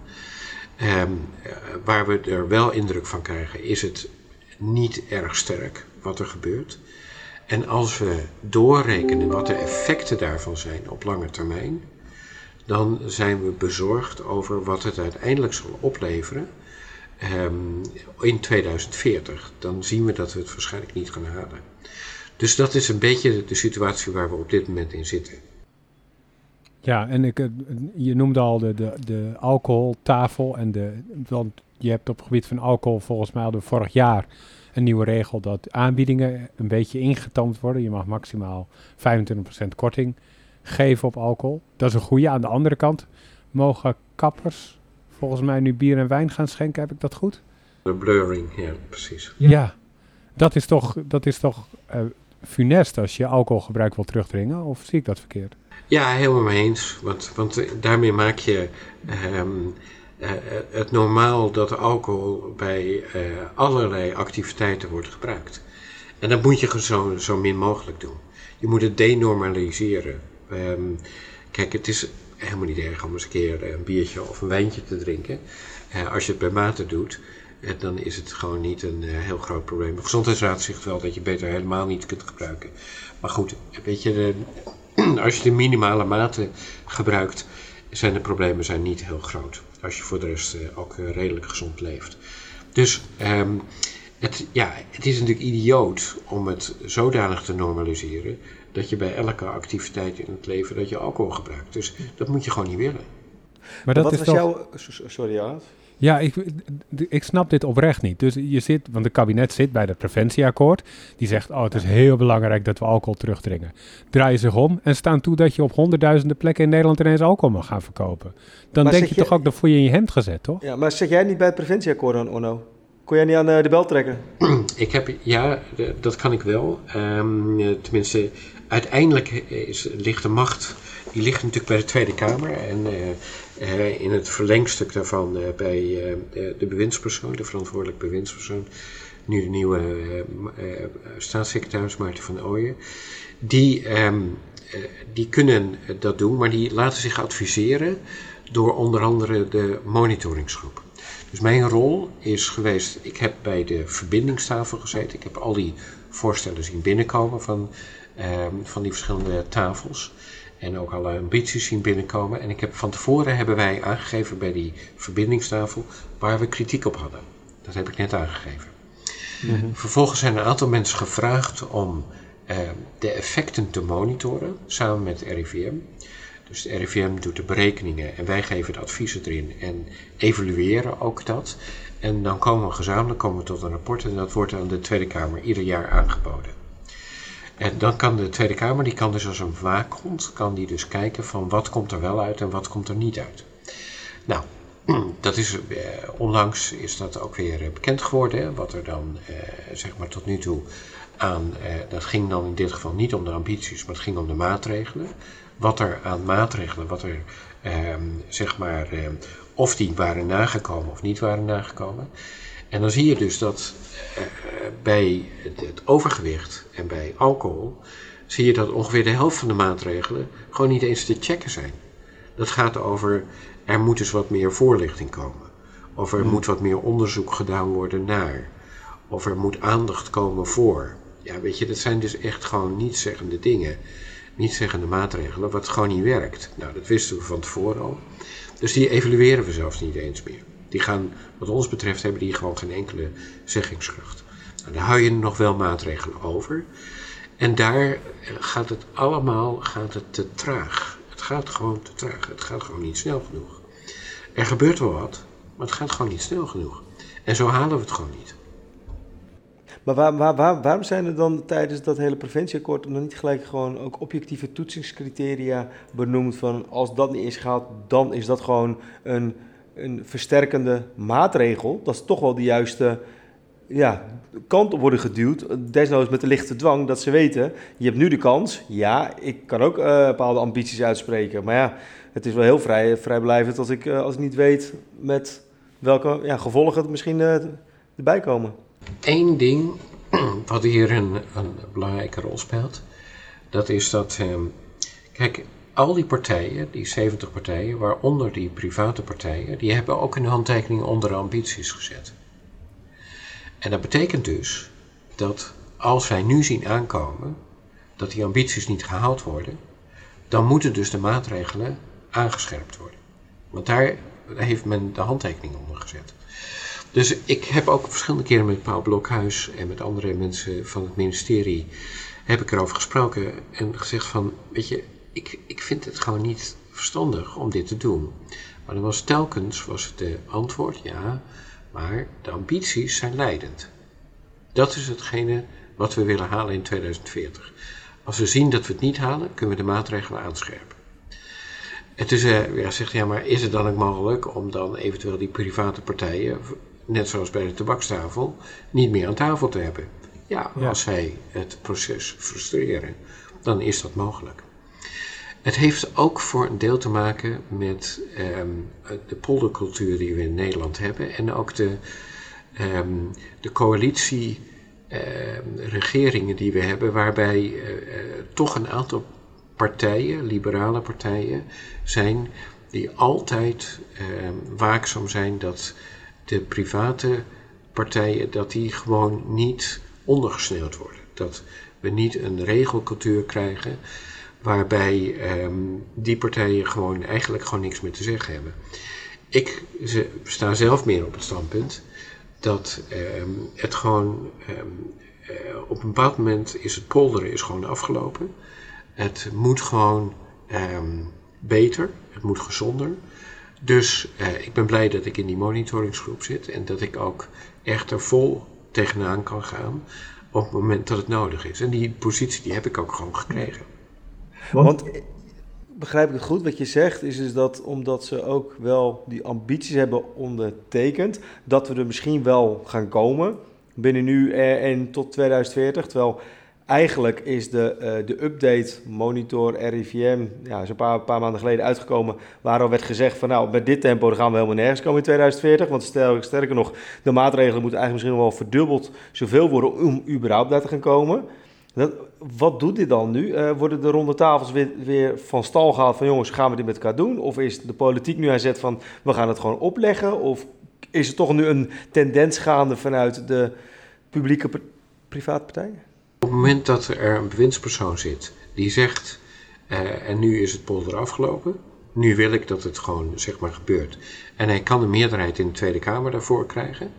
Um, waar we er wel indruk van krijgen, is het niet erg sterk wat er gebeurt. En als we doorrekenen wat de effecten daarvan zijn op lange termijn, dan zijn we bezorgd over wat het uiteindelijk zal opleveren ehm, in 2040, dan zien we dat we het waarschijnlijk niet gaan halen. Dus dat is een beetje de situatie waar we op dit moment in zitten. Ja, en ik, je noemde al de, de, de alcoholtafel. En de, want je hebt op het gebied van alcohol volgens mij al vorig jaar een nieuwe regel dat aanbiedingen een beetje ingetamd worden. Je mag maximaal 25% korting geven op alcohol. Dat is een goede. Aan de andere kant mogen kappers volgens mij nu bier en wijn gaan schenken. Heb ik dat goed? De blurring, ja, precies. Ja, dat is toch, dat is toch uh, funest als je alcoholgebruik wil terugdringen? Of zie ik dat verkeerd? Ja, helemaal mee eens. Want, want daarmee maak je um, uh, het normaal dat alcohol bij uh, allerlei activiteiten wordt gebruikt. En dat moet je zo, zo min mogelijk doen. Je moet het denormaliseren. Um, kijk, het is helemaal niet erg om eens een keer een biertje of een wijntje te drinken. Uh, als je het bij mate doet, dan is het gewoon niet een heel groot probleem. De gezondheidsraad zegt wel dat je beter helemaal niet kunt gebruiken. Maar goed, weet je, <clears throat> als je de minimale mate gebruikt, zijn de problemen zijn niet heel groot. Als je voor de rest ook redelijk gezond leeft. Dus het, ja, het is natuurlijk idioot om het zodanig te normaliseren dat je bij elke activiteit in het leven dat je alcohol gebruikt. Dus dat moet je gewoon niet willen. Maar dat Wat is was toch... jouw... Sorry, ja. Ja, ik, ik snap dit oprecht niet. Dus je zit, want het kabinet zit bij het preventieakkoord. Die zegt, oh, het is heel belangrijk dat we alcohol terugdringen. Draai je zich om en staan toe dat je op honderdduizenden plekken in Nederland ineens alcohol mag gaan verkopen. Dan denk je, toch ook, dat voor je in je hemd gezet, toch? Ja, maar zeg jij niet bij het preventieakkoord aan, Onno? Kon jij niet aan de, de bel trekken? <clears throat> Ik heb, ja, dat kan ik wel. Um, tenminste, uiteindelijk is, ligt de macht, die ligt natuurlijk bij de Tweede Kamer. En... Uh, uh, in het verlengstuk daarvan bij de bewindspersoon, de verantwoordelijk bewindspersoon, nu de nieuwe staatssecretaris Maarten van Ooyen, die, um, die kunnen dat doen, maar die laten zich adviseren door onder andere de monitoringsgroep. Dus mijn rol is geweest, ik heb bij de verbindingstafel gezeten, ik heb al die voorstellen zien binnenkomen van, van die verschillende tafels en ook alle ambities zien binnenkomen. En ik heb, van tevoren hebben wij aangegeven bij die verbindingstafel waar we kritiek op hadden. Dat heb ik net aangegeven. Mhm. Vervolgens zijn een aantal mensen gevraagd om eh, de effecten te monitoren samen met RIVM. Dus de RIVM doet de berekeningen en wij geven de adviezen erin en evalueren ook dat. En dan komen we gezamenlijk komen we tot een rapport en dat wordt aan de Tweede Kamer ieder jaar aangeboden. En dan kan de Tweede Kamer, die kan dus als een waakhond, kan die dus kijken van wat komt er wel uit en wat komt er niet uit. Nou, <clears throat> dat is, eh, onlangs is dat ook weer eh, bekend geworden, wat er dan, eh, zeg maar tot nu toe aan, eh, dat ging dan in dit geval niet om de ambities, maar het ging om de maatregelen. Wat er aan maatregelen, wat er, eh, zeg maar, eh, of die waren nagekomen of niet waren nagekomen. En dan zie je dus dat bij het, overgewicht en bij alcohol, zie je dat ongeveer de helft van de maatregelen gewoon niet eens te checken zijn. Dat gaat over, er moet dus wat meer voorlichting komen. Of er hmm. moet wat meer onderzoek gedaan worden naar. Of er moet aandacht komen voor. Ja, weet je, dat zijn dus echt gewoon niet zeggende dingen. Niet zeggende maatregelen, wat gewoon niet werkt. Nou, dat wisten we van tevoren al. Dus die evalueren we zelfs niet eens meer. Die gaan, wat ons betreft, hebben die gewoon geen enkele zeggingskracht. Nou, daar hou je nog wel maatregelen over. En daar eh, gaat het allemaal gaat het te traag. Het gaat gewoon te traag. Het gaat gewoon niet snel genoeg. Er gebeurt wel wat, maar het gaat gewoon niet snel genoeg. En zo halen we het gewoon niet. Maar waar, waar, waar, waarom zijn er dan tijdens dat hele preventieakkoord nog niet gelijk gewoon ook objectieve toetsingscriteria benoemd van als dat niet is gehaald, dan is dat gewoon een een versterkende maatregel. Dat is toch wel de juiste ja, kant op worden geduwd. Desnoods met de lichte dwang dat ze weten, je hebt nu de kans. Ja, ik kan ook uh, bepaalde ambities uitspreken. Maar ja, het is wel heel vrij, vrijblijvend als ik, uh, als ik niet weet met welke ja, gevolgen het misschien uh, erbij komen. Eén ding <clears throat> wat hier een, een belangrijke rol speelt, dat is dat, ehm, kijk, al die partijen, die 70 partijen, waaronder die private partijen, die hebben ook een handtekening onder ambities gezet. En dat betekent dus dat als wij nu zien aankomen dat die ambities niet gehaald worden, dan moeten dus de maatregelen aangescherpt worden. Want daar heeft men de handtekening onder gezet. Dus ik heb ook verschillende keren met Paul Blokhuis en met andere mensen van het ministerie heb ik erover gesproken en gezegd van, weet je, ik, ik vind het gewoon niet verstandig om dit te doen. Maar dan was telkens was het de antwoord, ja, maar de ambities zijn leidend. Dat is hetgene wat we willen halen in 2040. Als we zien dat we het niet halen, kunnen we de maatregelen aanscherpen. En toen zei, ja, zegt ja, maar is het dan ook mogelijk om dan eventueel die private partijen, net zoals bij de tabakstafel, niet meer aan tafel te hebben? Ja, als zij het proces frustreren, dan is dat mogelijk. Het heeft ook voor een deel te maken met ehm, de poldercultuur die we in Nederland hebben en ook de, um, de coalitie ehm, regeringen die we hebben, waarbij uh, toch een aantal partijen, liberale partijen, zijn die altijd waakzaam zijn dat de private partijen dat die gewoon niet ondergesneeuwd worden. Dat we niet een regelcultuur krijgen waarbij um, die partijen gewoon eigenlijk gewoon niks meer te zeggen hebben. Ik ze, sta zelf meer op het standpunt dat um, het gewoon um, uh, op een bepaald moment is het polderen is gewoon afgelopen. Het moet gewoon beter, het moet gezonder. Dus uh, ik ben blij dat ik in die monitoringsgroep zit en dat ik ook echt er vol tegenaan kan gaan op het moment dat het nodig is. En die positie die heb ik ook gewoon gekregen. Want, begrijp ik het goed, wat je zegt, is dus dat omdat ze ook wel die ambities hebben ondertekend, dat we er misschien wel gaan komen binnen nu en tot 2040. Terwijl eigenlijk is de, uh, de update monitor RIVM, ja, zo'n paar, paar maanden geleden uitgekomen, waar al werd gezegd van nou, met dit tempo gaan we helemaal nergens komen in 2040. Want stel, sterker nog, de maatregelen moeten eigenlijk misschien wel verdubbeld zoveel worden om überhaupt daar te gaan komen. Wat doet dit dan nu? Uh, worden de ronde tafels weer, weer, van stal gehaald van jongens, gaan we dit met elkaar doen? Of is de politiek nu aan zet van we gaan het gewoon opleggen? Of is er toch nu een tendens gaande vanuit de publieke private partijen? Op het moment dat er een bewindspersoon zit die zegt, uh, en nu is het polder afgelopen, nu wil ik dat het gewoon zeg maar gebeurt. En hij kan de meerderheid in de Tweede Kamer daarvoor krijgen,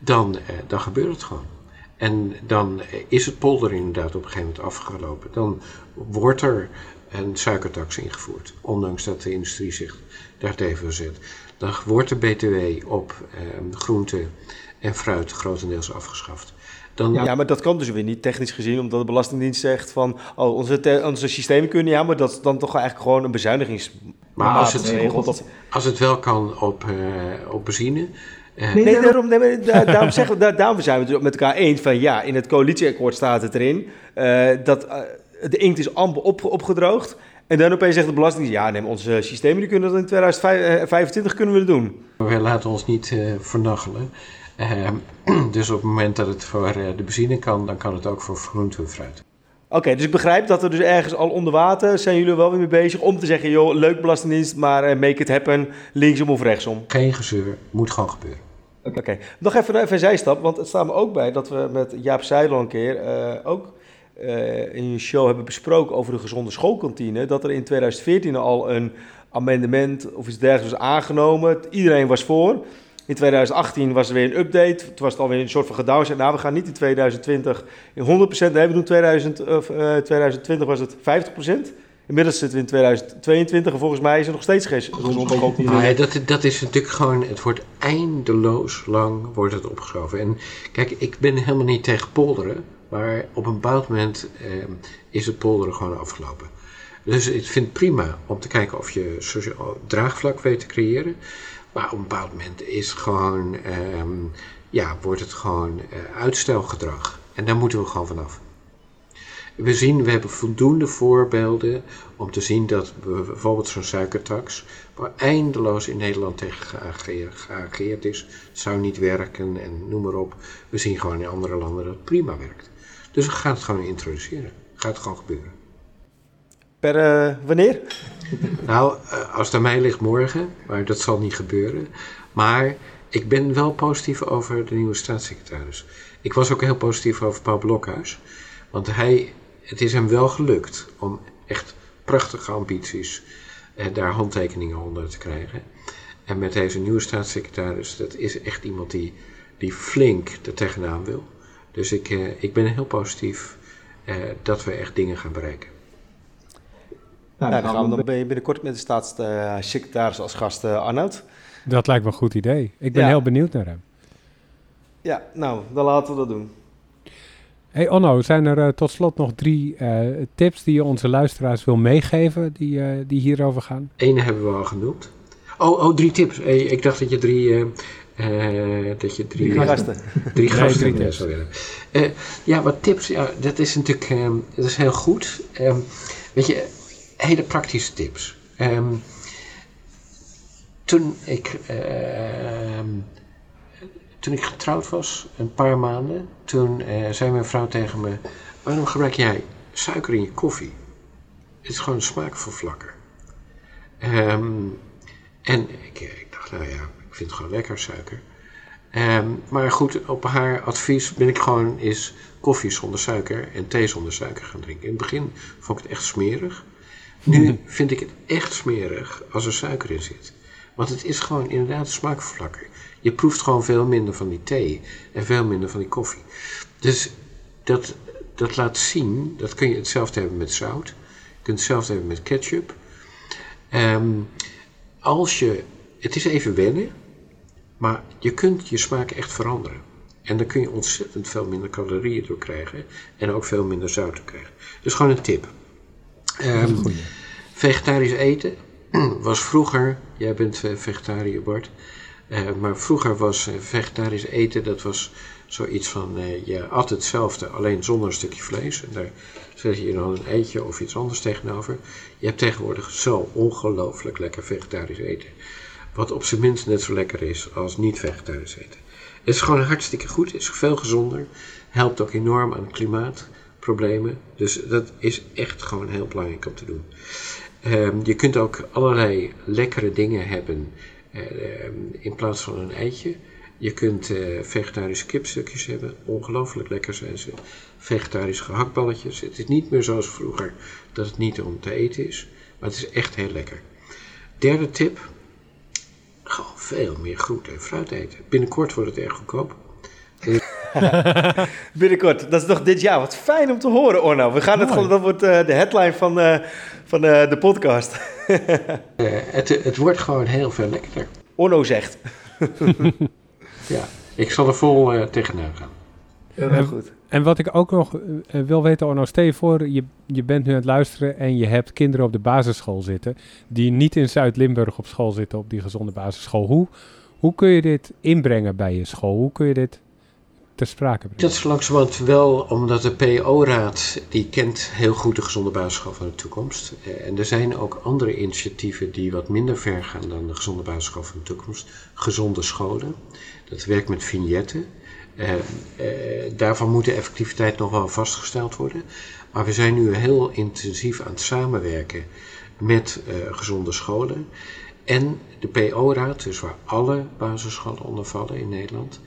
dan, uh, dan gebeurt het gewoon. En dan is het polder inderdaad op een gegeven moment afgelopen. Dan wordt er een suikertax ingevoerd, ondanks dat de industrie zich daar tegen verzet. Dan wordt de BTW op eh, groente en fruit grotendeels afgeschaft. Dan... Ja, maar dat kan dus weer niet technisch gezien, omdat de Belastingdienst zegt van oh, onze, onze systemen kunnen ja, maar dat is dan toch eigenlijk gewoon een bezuinigings. Maar als het, als het wel kan op, uh, op benzine, Nee, nee, daarom, nee, <laughs> daarom, zeggen we, daarom zijn we het met elkaar eens van ja, in het coalitieakkoord staat het erin uh, dat uh, de inkt is amper op, opgedroogd. En dan opeens zegt de Belastingdienst, ja, neem onze systemen, die kunnen dat in 2025 kunnen we dat doen. We laten ons niet uh, vernachelen. Ehm, <clears throat> dus op het moment dat het voor de benzine kan, dan kan het ook voor groente en fruit. Oké, dus ik begrijp dat er dus ergens al onder water zijn jullie wel weer mee bezig om te zeggen, joh, leuk belastingdienst, maar make it happen, linksom of rechtsom. Geen gezeur, moet gewoon gebeuren. Oké, nog even, een zijstap, want het staat me ook bij dat we met Jaap Seidel een keer uh, ook uh, in een show hebben besproken over de gezonde schoolkantine. Dat er in 2014 al een amendement of iets dergelijks was aangenomen. Iedereen was voor. In 2018 was er weer een update. Toen was het alweer een soort van gedownsized. Nou, we gaan niet in 2020 in 100%. Nee, we doen 2000, uh, 2020 was het 50%. Inmiddels zitten we in 2022 en volgens mij is er nog steeds geen Nee, dat, dat is natuurlijk gewoon, het wordt eindeloos lang wordt het opgeschoven. En kijk, ik ben helemaal niet tegen polderen, maar op een bepaald moment eh, is het polderen gewoon afgelopen. Dus ik vind het prima om te kijken of je sociaal draagvlak weet te creëren. Maar op een bepaald moment is gewoon, eh, ja, wordt het gewoon uh, uitstelgedrag. En daar moeten we gewoon vanaf we zien, we hebben voldoende voorbeelden om te zien dat bijvoorbeeld zo'n suikertax, waar eindeloos in Nederland tegen geageerd is, zou niet werken en noem maar op. We zien gewoon in andere landen dat het prima werkt. Dus we gaan het gewoon introduceren. Gaat het gewoon gebeuren. Per uh, wanneer? Nou, uh, als het aan mij ligt morgen, maar dat zal niet gebeuren. Maar ik ben wel positief over de nieuwe staatssecretaris. Ik was ook heel positief over Paul Blokhuis. Want hij het is hem wel gelukt om echt prachtige ambities eh, daar handtekeningen onder te krijgen. En met deze nieuwe staatssecretaris, dat is echt iemand die, die flink er tegenaan wil. Dus ik, uh, ik ben heel positief uh, dat we echt dingen gaan bereiken. Nou, dan, gaan we, dan ben je binnenkort met de staatssecretaris als gast, uh, Arnoud. Dat lijkt me een goed idee. Ik ben ja. heel benieuwd naar hem. Ja, nou, dan laten we dat doen. Hey Onno, zijn er uh, tot slot nog drie uh, tips die je onze luisteraars wil meegeven die, uh, die hierover gaan? Eén hebben we al genoemd. Oh, oh drie tips. Hey, ik dacht dat je drie... dat je drie, drie gasten. Drie gasten nee, drie tips. zou willen. ja, wat tips. Ja, dat is natuurlijk ehm, dat is heel goed. Um, weet je, hele praktische tips. Um, toen ik ehm, toen ik getrouwd was, een paar maanden, toen uh, zei mijn vrouw tegen me: Waarom gebruik jij suiker in je koffie? Het is gewoon een smaakvervlakker. Um, en ik, ik, dacht, nou ja, ik vind het gewoon lekker suiker. Um, maar goed, op haar advies ben ik gewoon eens koffie zonder suiker en thee zonder suiker gaan drinken. In het begin vond ik het echt smerig. Nu <laughs> vind ik het echt smerig als er suiker in zit. Want het is gewoon inderdaad smaakvervlakker. Je proeft gewoon veel minder van die thee en veel minder van die koffie. Dus dat, dat laat zien, dat kun je hetzelfde hebben met zout. Je kunt hetzelfde hebben met ketchup. Um, als je, het is even wennen, maar je kunt je smaak echt veranderen. En dan kun je ontzettend veel minder calorieën door krijgen en ook veel minder zout door krijgen. Dus gewoon een tip. Um, vegetarisch eten <clears throat> was vroeger, jij bent vegetariër Bart, maar vroeger was uh, vegetarisch eten, dat was zoiets van, uh, je at hetzelfde, alleen zonder een stukje vlees. En daar zet je dan een eitje of iets anders tegenover. Je hebt tegenwoordig zo ongelooflijk lekker vegetarisch eten. Wat op zijn minst net zo lekker is als niet vegetarisch eten. Het is gewoon hartstikke goed, is veel gezonder. Helpt ook enorm aan klimaatproblemen. Dus dat is echt gewoon heel belangrijk om te doen. Um, je kunt ook allerlei lekkere dingen hebben in plaats van een eitje. Je kunt uh, vegetarische kipstukjes hebben, ongelooflijk lekker zijn ze. Vegetarische gehaktballetjes. Het is niet meer zoals vroeger dat het niet om te eten is, maar het is echt heel lekker. Derde tip, gewoon veel meer groente en fruit eten. Binnenkort wordt het erg goedkoop. <laughs> Binnenkort, dat is nog dit jaar. Wat fijn om te horen, Orno. We gaan het dat wordt uh, de headline van, uh, van uh, de podcast. <laughs> het, het wordt gewoon heel veel lekkerder. Orno zegt. <laughs> ja, ik zal er vol tegenaan gaan. Heel goed. En wat ik ook nog wil weten, Orno, stel je voor, je, je bent nu aan het luisteren en je hebt kinderen op de basisschool zitten, die niet in Zuid-Limburg op school zitten, op die gezonde basisschool. Hoe, hoe kun je dit inbrengen bij je school? Hoe kun je dit sprake? Dat is langzamerhand wel, omdat de PO-raad, die kent heel goed de gezonde basisschool van de toekomst. Eh, en er zijn ook andere initiatieven die wat minder ver gaan dan de gezonde basisschool van de toekomst. Gezonde scholen. Dat werkt met vignetten. Uh, uh, daarvan moet de effectiviteit nog wel vastgesteld worden. Maar we zijn nu heel intensief aan het samenwerken met gezonde scholen. En de PO-raad, dus waar alle basisscholen onder vallen in Nederland,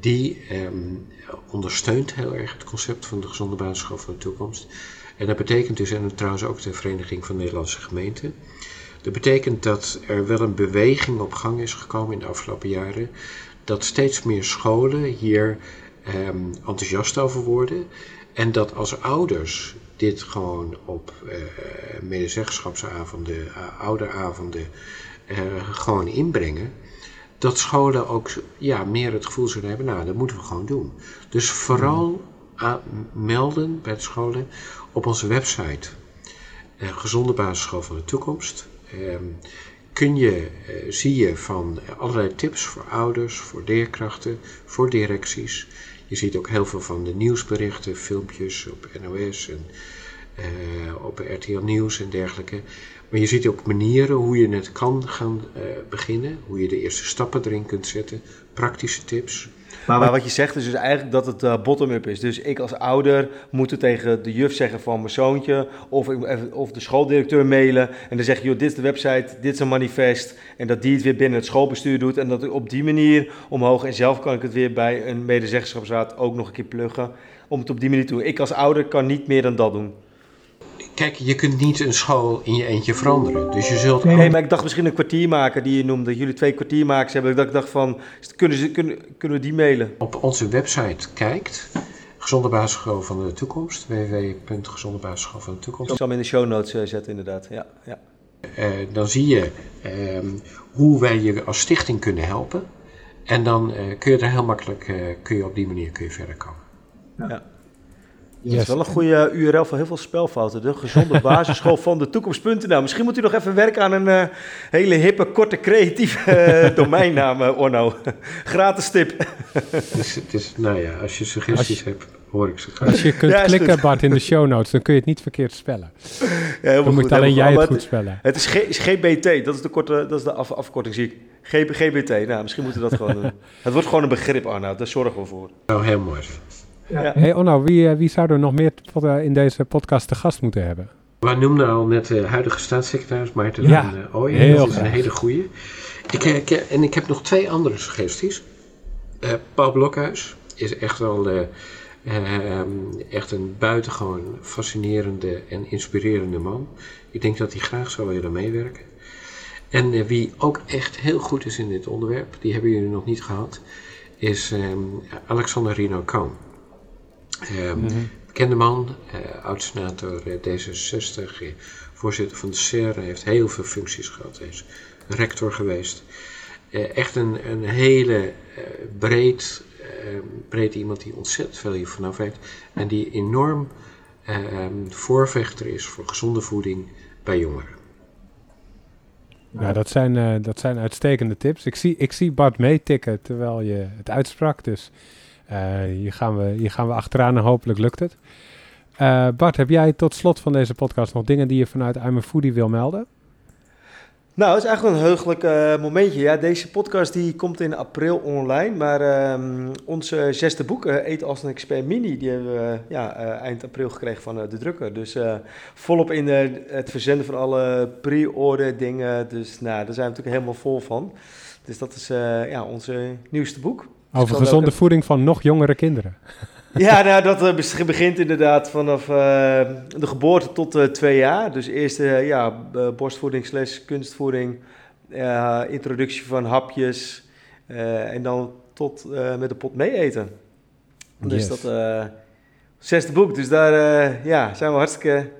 die um, ondersteunt heel erg het concept van de gezonde basisschool van de toekomst. En dat betekent dus, en trouwens ook de Vereniging van Nederlandse Gemeenten, dat betekent dat er wel een beweging op gang is gekomen in de afgelopen jaren, dat steeds meer scholen hier um, enthousiast over worden. En dat als ouders dit gewoon op uh, medezeggenschapsavonden, uh, ouderavonden, uh, gewoon inbrengen, dat scholen ook ja, meer het gevoel zullen hebben, nou, dat moeten we gewoon doen. Dus vooral melden bij de scholen op onze website, uh, Gezonde Basisschool van de Toekomst. Ehm, kun je, uh, zie je van allerlei tips voor ouders, voor leerkrachten, voor directies. Je ziet ook heel veel van de nieuwsberichten, filmpjes op NOS en op RTL Nieuws en dergelijke. Maar je ziet ook manieren hoe je het kan gaan uh, beginnen, hoe je de eerste stappen erin kunt zetten, praktische tips. Maar, wat je zegt is dus eigenlijk dat het uh, bottom-up is. Dus ik als ouder moet het tegen de juf zeggen van mijn zoontje of, of de schooldirecteur mailen. En dan zeg je, joh, dit is de website, dit is een manifest. En dat die het weer binnen het schoolbestuur doet. En dat ik op die manier omhoog. En zelf kan ik het weer bij een medezeggenschapsraad ook nog een keer pluggen. Om het op die manier te doen. Ik als ouder kan niet meer dan dat doen. Kijk, je kunt niet een school in je eentje veranderen. Dus je zult. Nee, maar ik dacht misschien een kwartiermaker die je noemde. Jullie twee kwartiermakers hebben. Dat ik dacht van, kunnen, ze, kunnen, kunnen we die mailen? Op onze website kijkt, Gezonde Basisschool van de Toekomst, www.gezondebasisschool van de Toekomst. Ik zal hem in de show notes uh, zetten, inderdaad. Ja, ja. Uh, dan zie je uh, hoe wij je als stichting kunnen helpen. En dan eh, kun je er heel makkelijk, kun je op die manier kun je verder komen. Ja. Yes. Dat is wel een goede URL voor heel veel spelfouten. De gezonde <laughs> basisschool van de toekomst.nl. Misschien moet u nog even werken aan een uh, hele hippe, korte, creatieve uh, <laughs> domeinnaam, uh, Orno. <laughs> Gratis tip. dus, dus, nou ja, als je suggesties als je, hebt, hoor ik ze graag. Als je kunt ja, klikken, Bart, in de show notes, dan kun je het niet verkeerd spellen. Ja, dan moet alleen jij het goed spellen. Het is, G, is, GBT, dat is de, korte, dat is de af, afkorting, zie ik. GBT, nou, misschien moeten we dat gewoon doen. Het wordt gewoon een begrip, Arnoud, daar zorgen we voor. Nou, heel mooi. Ja. Hey Onno, wie, wie zou er nog meer in deze podcast te gast moeten hebben? We noemden al net de huidige staatssecretaris Maarten ja, van Ooyen. Heel dat is een hele goeie. Ik, ik, en ik heb nog twee andere suggesties. Uh, Paul Blokhuis is echt wel uh, echt een buitengewoon fascinerende en inspirerende man. Ik denk dat hij graag zou willen meewerken. En wie ook echt heel goed is in dit onderwerp, die hebben jullie nog niet gehad, is um, Alexander Rino Kahn. Um, mm -hmm. Bekende man, uh, oud-senator D66, uh, voorzitter van de CER, heeft heel veel functies gehad. Hij is rector geweest. Uh, echt een, een hele uh, breed, breed iemand die ontzettend veel hier vanaf weet. En die enorm ehm, voorvechter is voor gezonde voeding bij jongeren. Nou, dat zijn, dat zijn uitstekende tips. Ik zie, ik zie Bart meetikken terwijl je het uitsprak, dus... Uh, hier, gaan we, hier gaan we achteraan en hopelijk lukt het. Uh, Bart, heb jij tot slot van deze podcast nog dingen die je vanuit I'm a Foodie wil melden? Nou, het is eigenlijk een heugelijk uh, momentje. Ja, deze podcast die komt in april online, maar uh, onze zesde boek, Eet als een expert mini, die hebben we eind april gekregen van de drukker. Dus volop in het verzenden van alle pre-order dingen. Dus nou, daar zijn we natuurlijk helemaal vol van. Dus dat is ja, onze nieuwste boek. Over gezonde voeding van nog jongere kinderen. <laughs> Ja, nou, dat uh, begint inderdaad vanaf uh, de geboorte tot uh, twee jaar. Dus eerst ja, borstvoeding slash kunstvoeding, introductie van hapjes en dan tot met de pot mee eten. Dus yes. dat zesde boek. Dus daar ja, zijn we hartstikke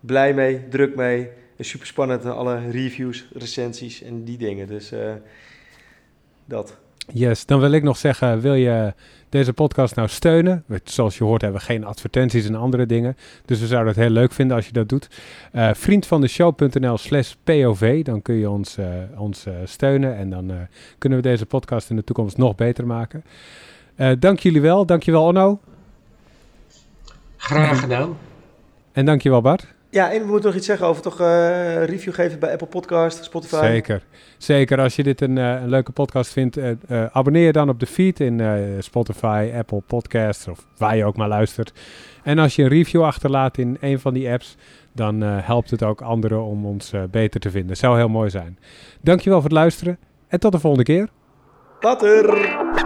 blij mee, druk mee. Super spannend, alle reviews, recensies en die dingen. Dus dat. Yes, dan wil ik nog zeggen, wil je deze podcast nou steunen? Zoals je hoort hebben we geen advertenties en andere dingen. Dus we zouden het heel leuk vinden als je dat doet. Uh, vriendvandeshow.nl slash POV, dan kun je ons, uh, ons uh, steunen. En dan kunnen we deze podcast in de toekomst nog beter maken. dank jullie wel. Dankjewel Onno. Graag gedaan. En dankjewel Bart. Ja, en we moeten nog iets zeggen over toch uh, review geven bij Apple Podcast, Spotify. Zeker. Zeker. Als je dit een, uh, een leuke podcast vindt, uh, abonneer je dan op de feed in Spotify, Apple Podcasts of waar je ook maar luistert. En als je een review achterlaat in een van die apps, dan helpt het ook anderen om ons beter te vinden. Zou heel mooi zijn. Dankjewel voor het luisteren en tot de volgende keer. Later!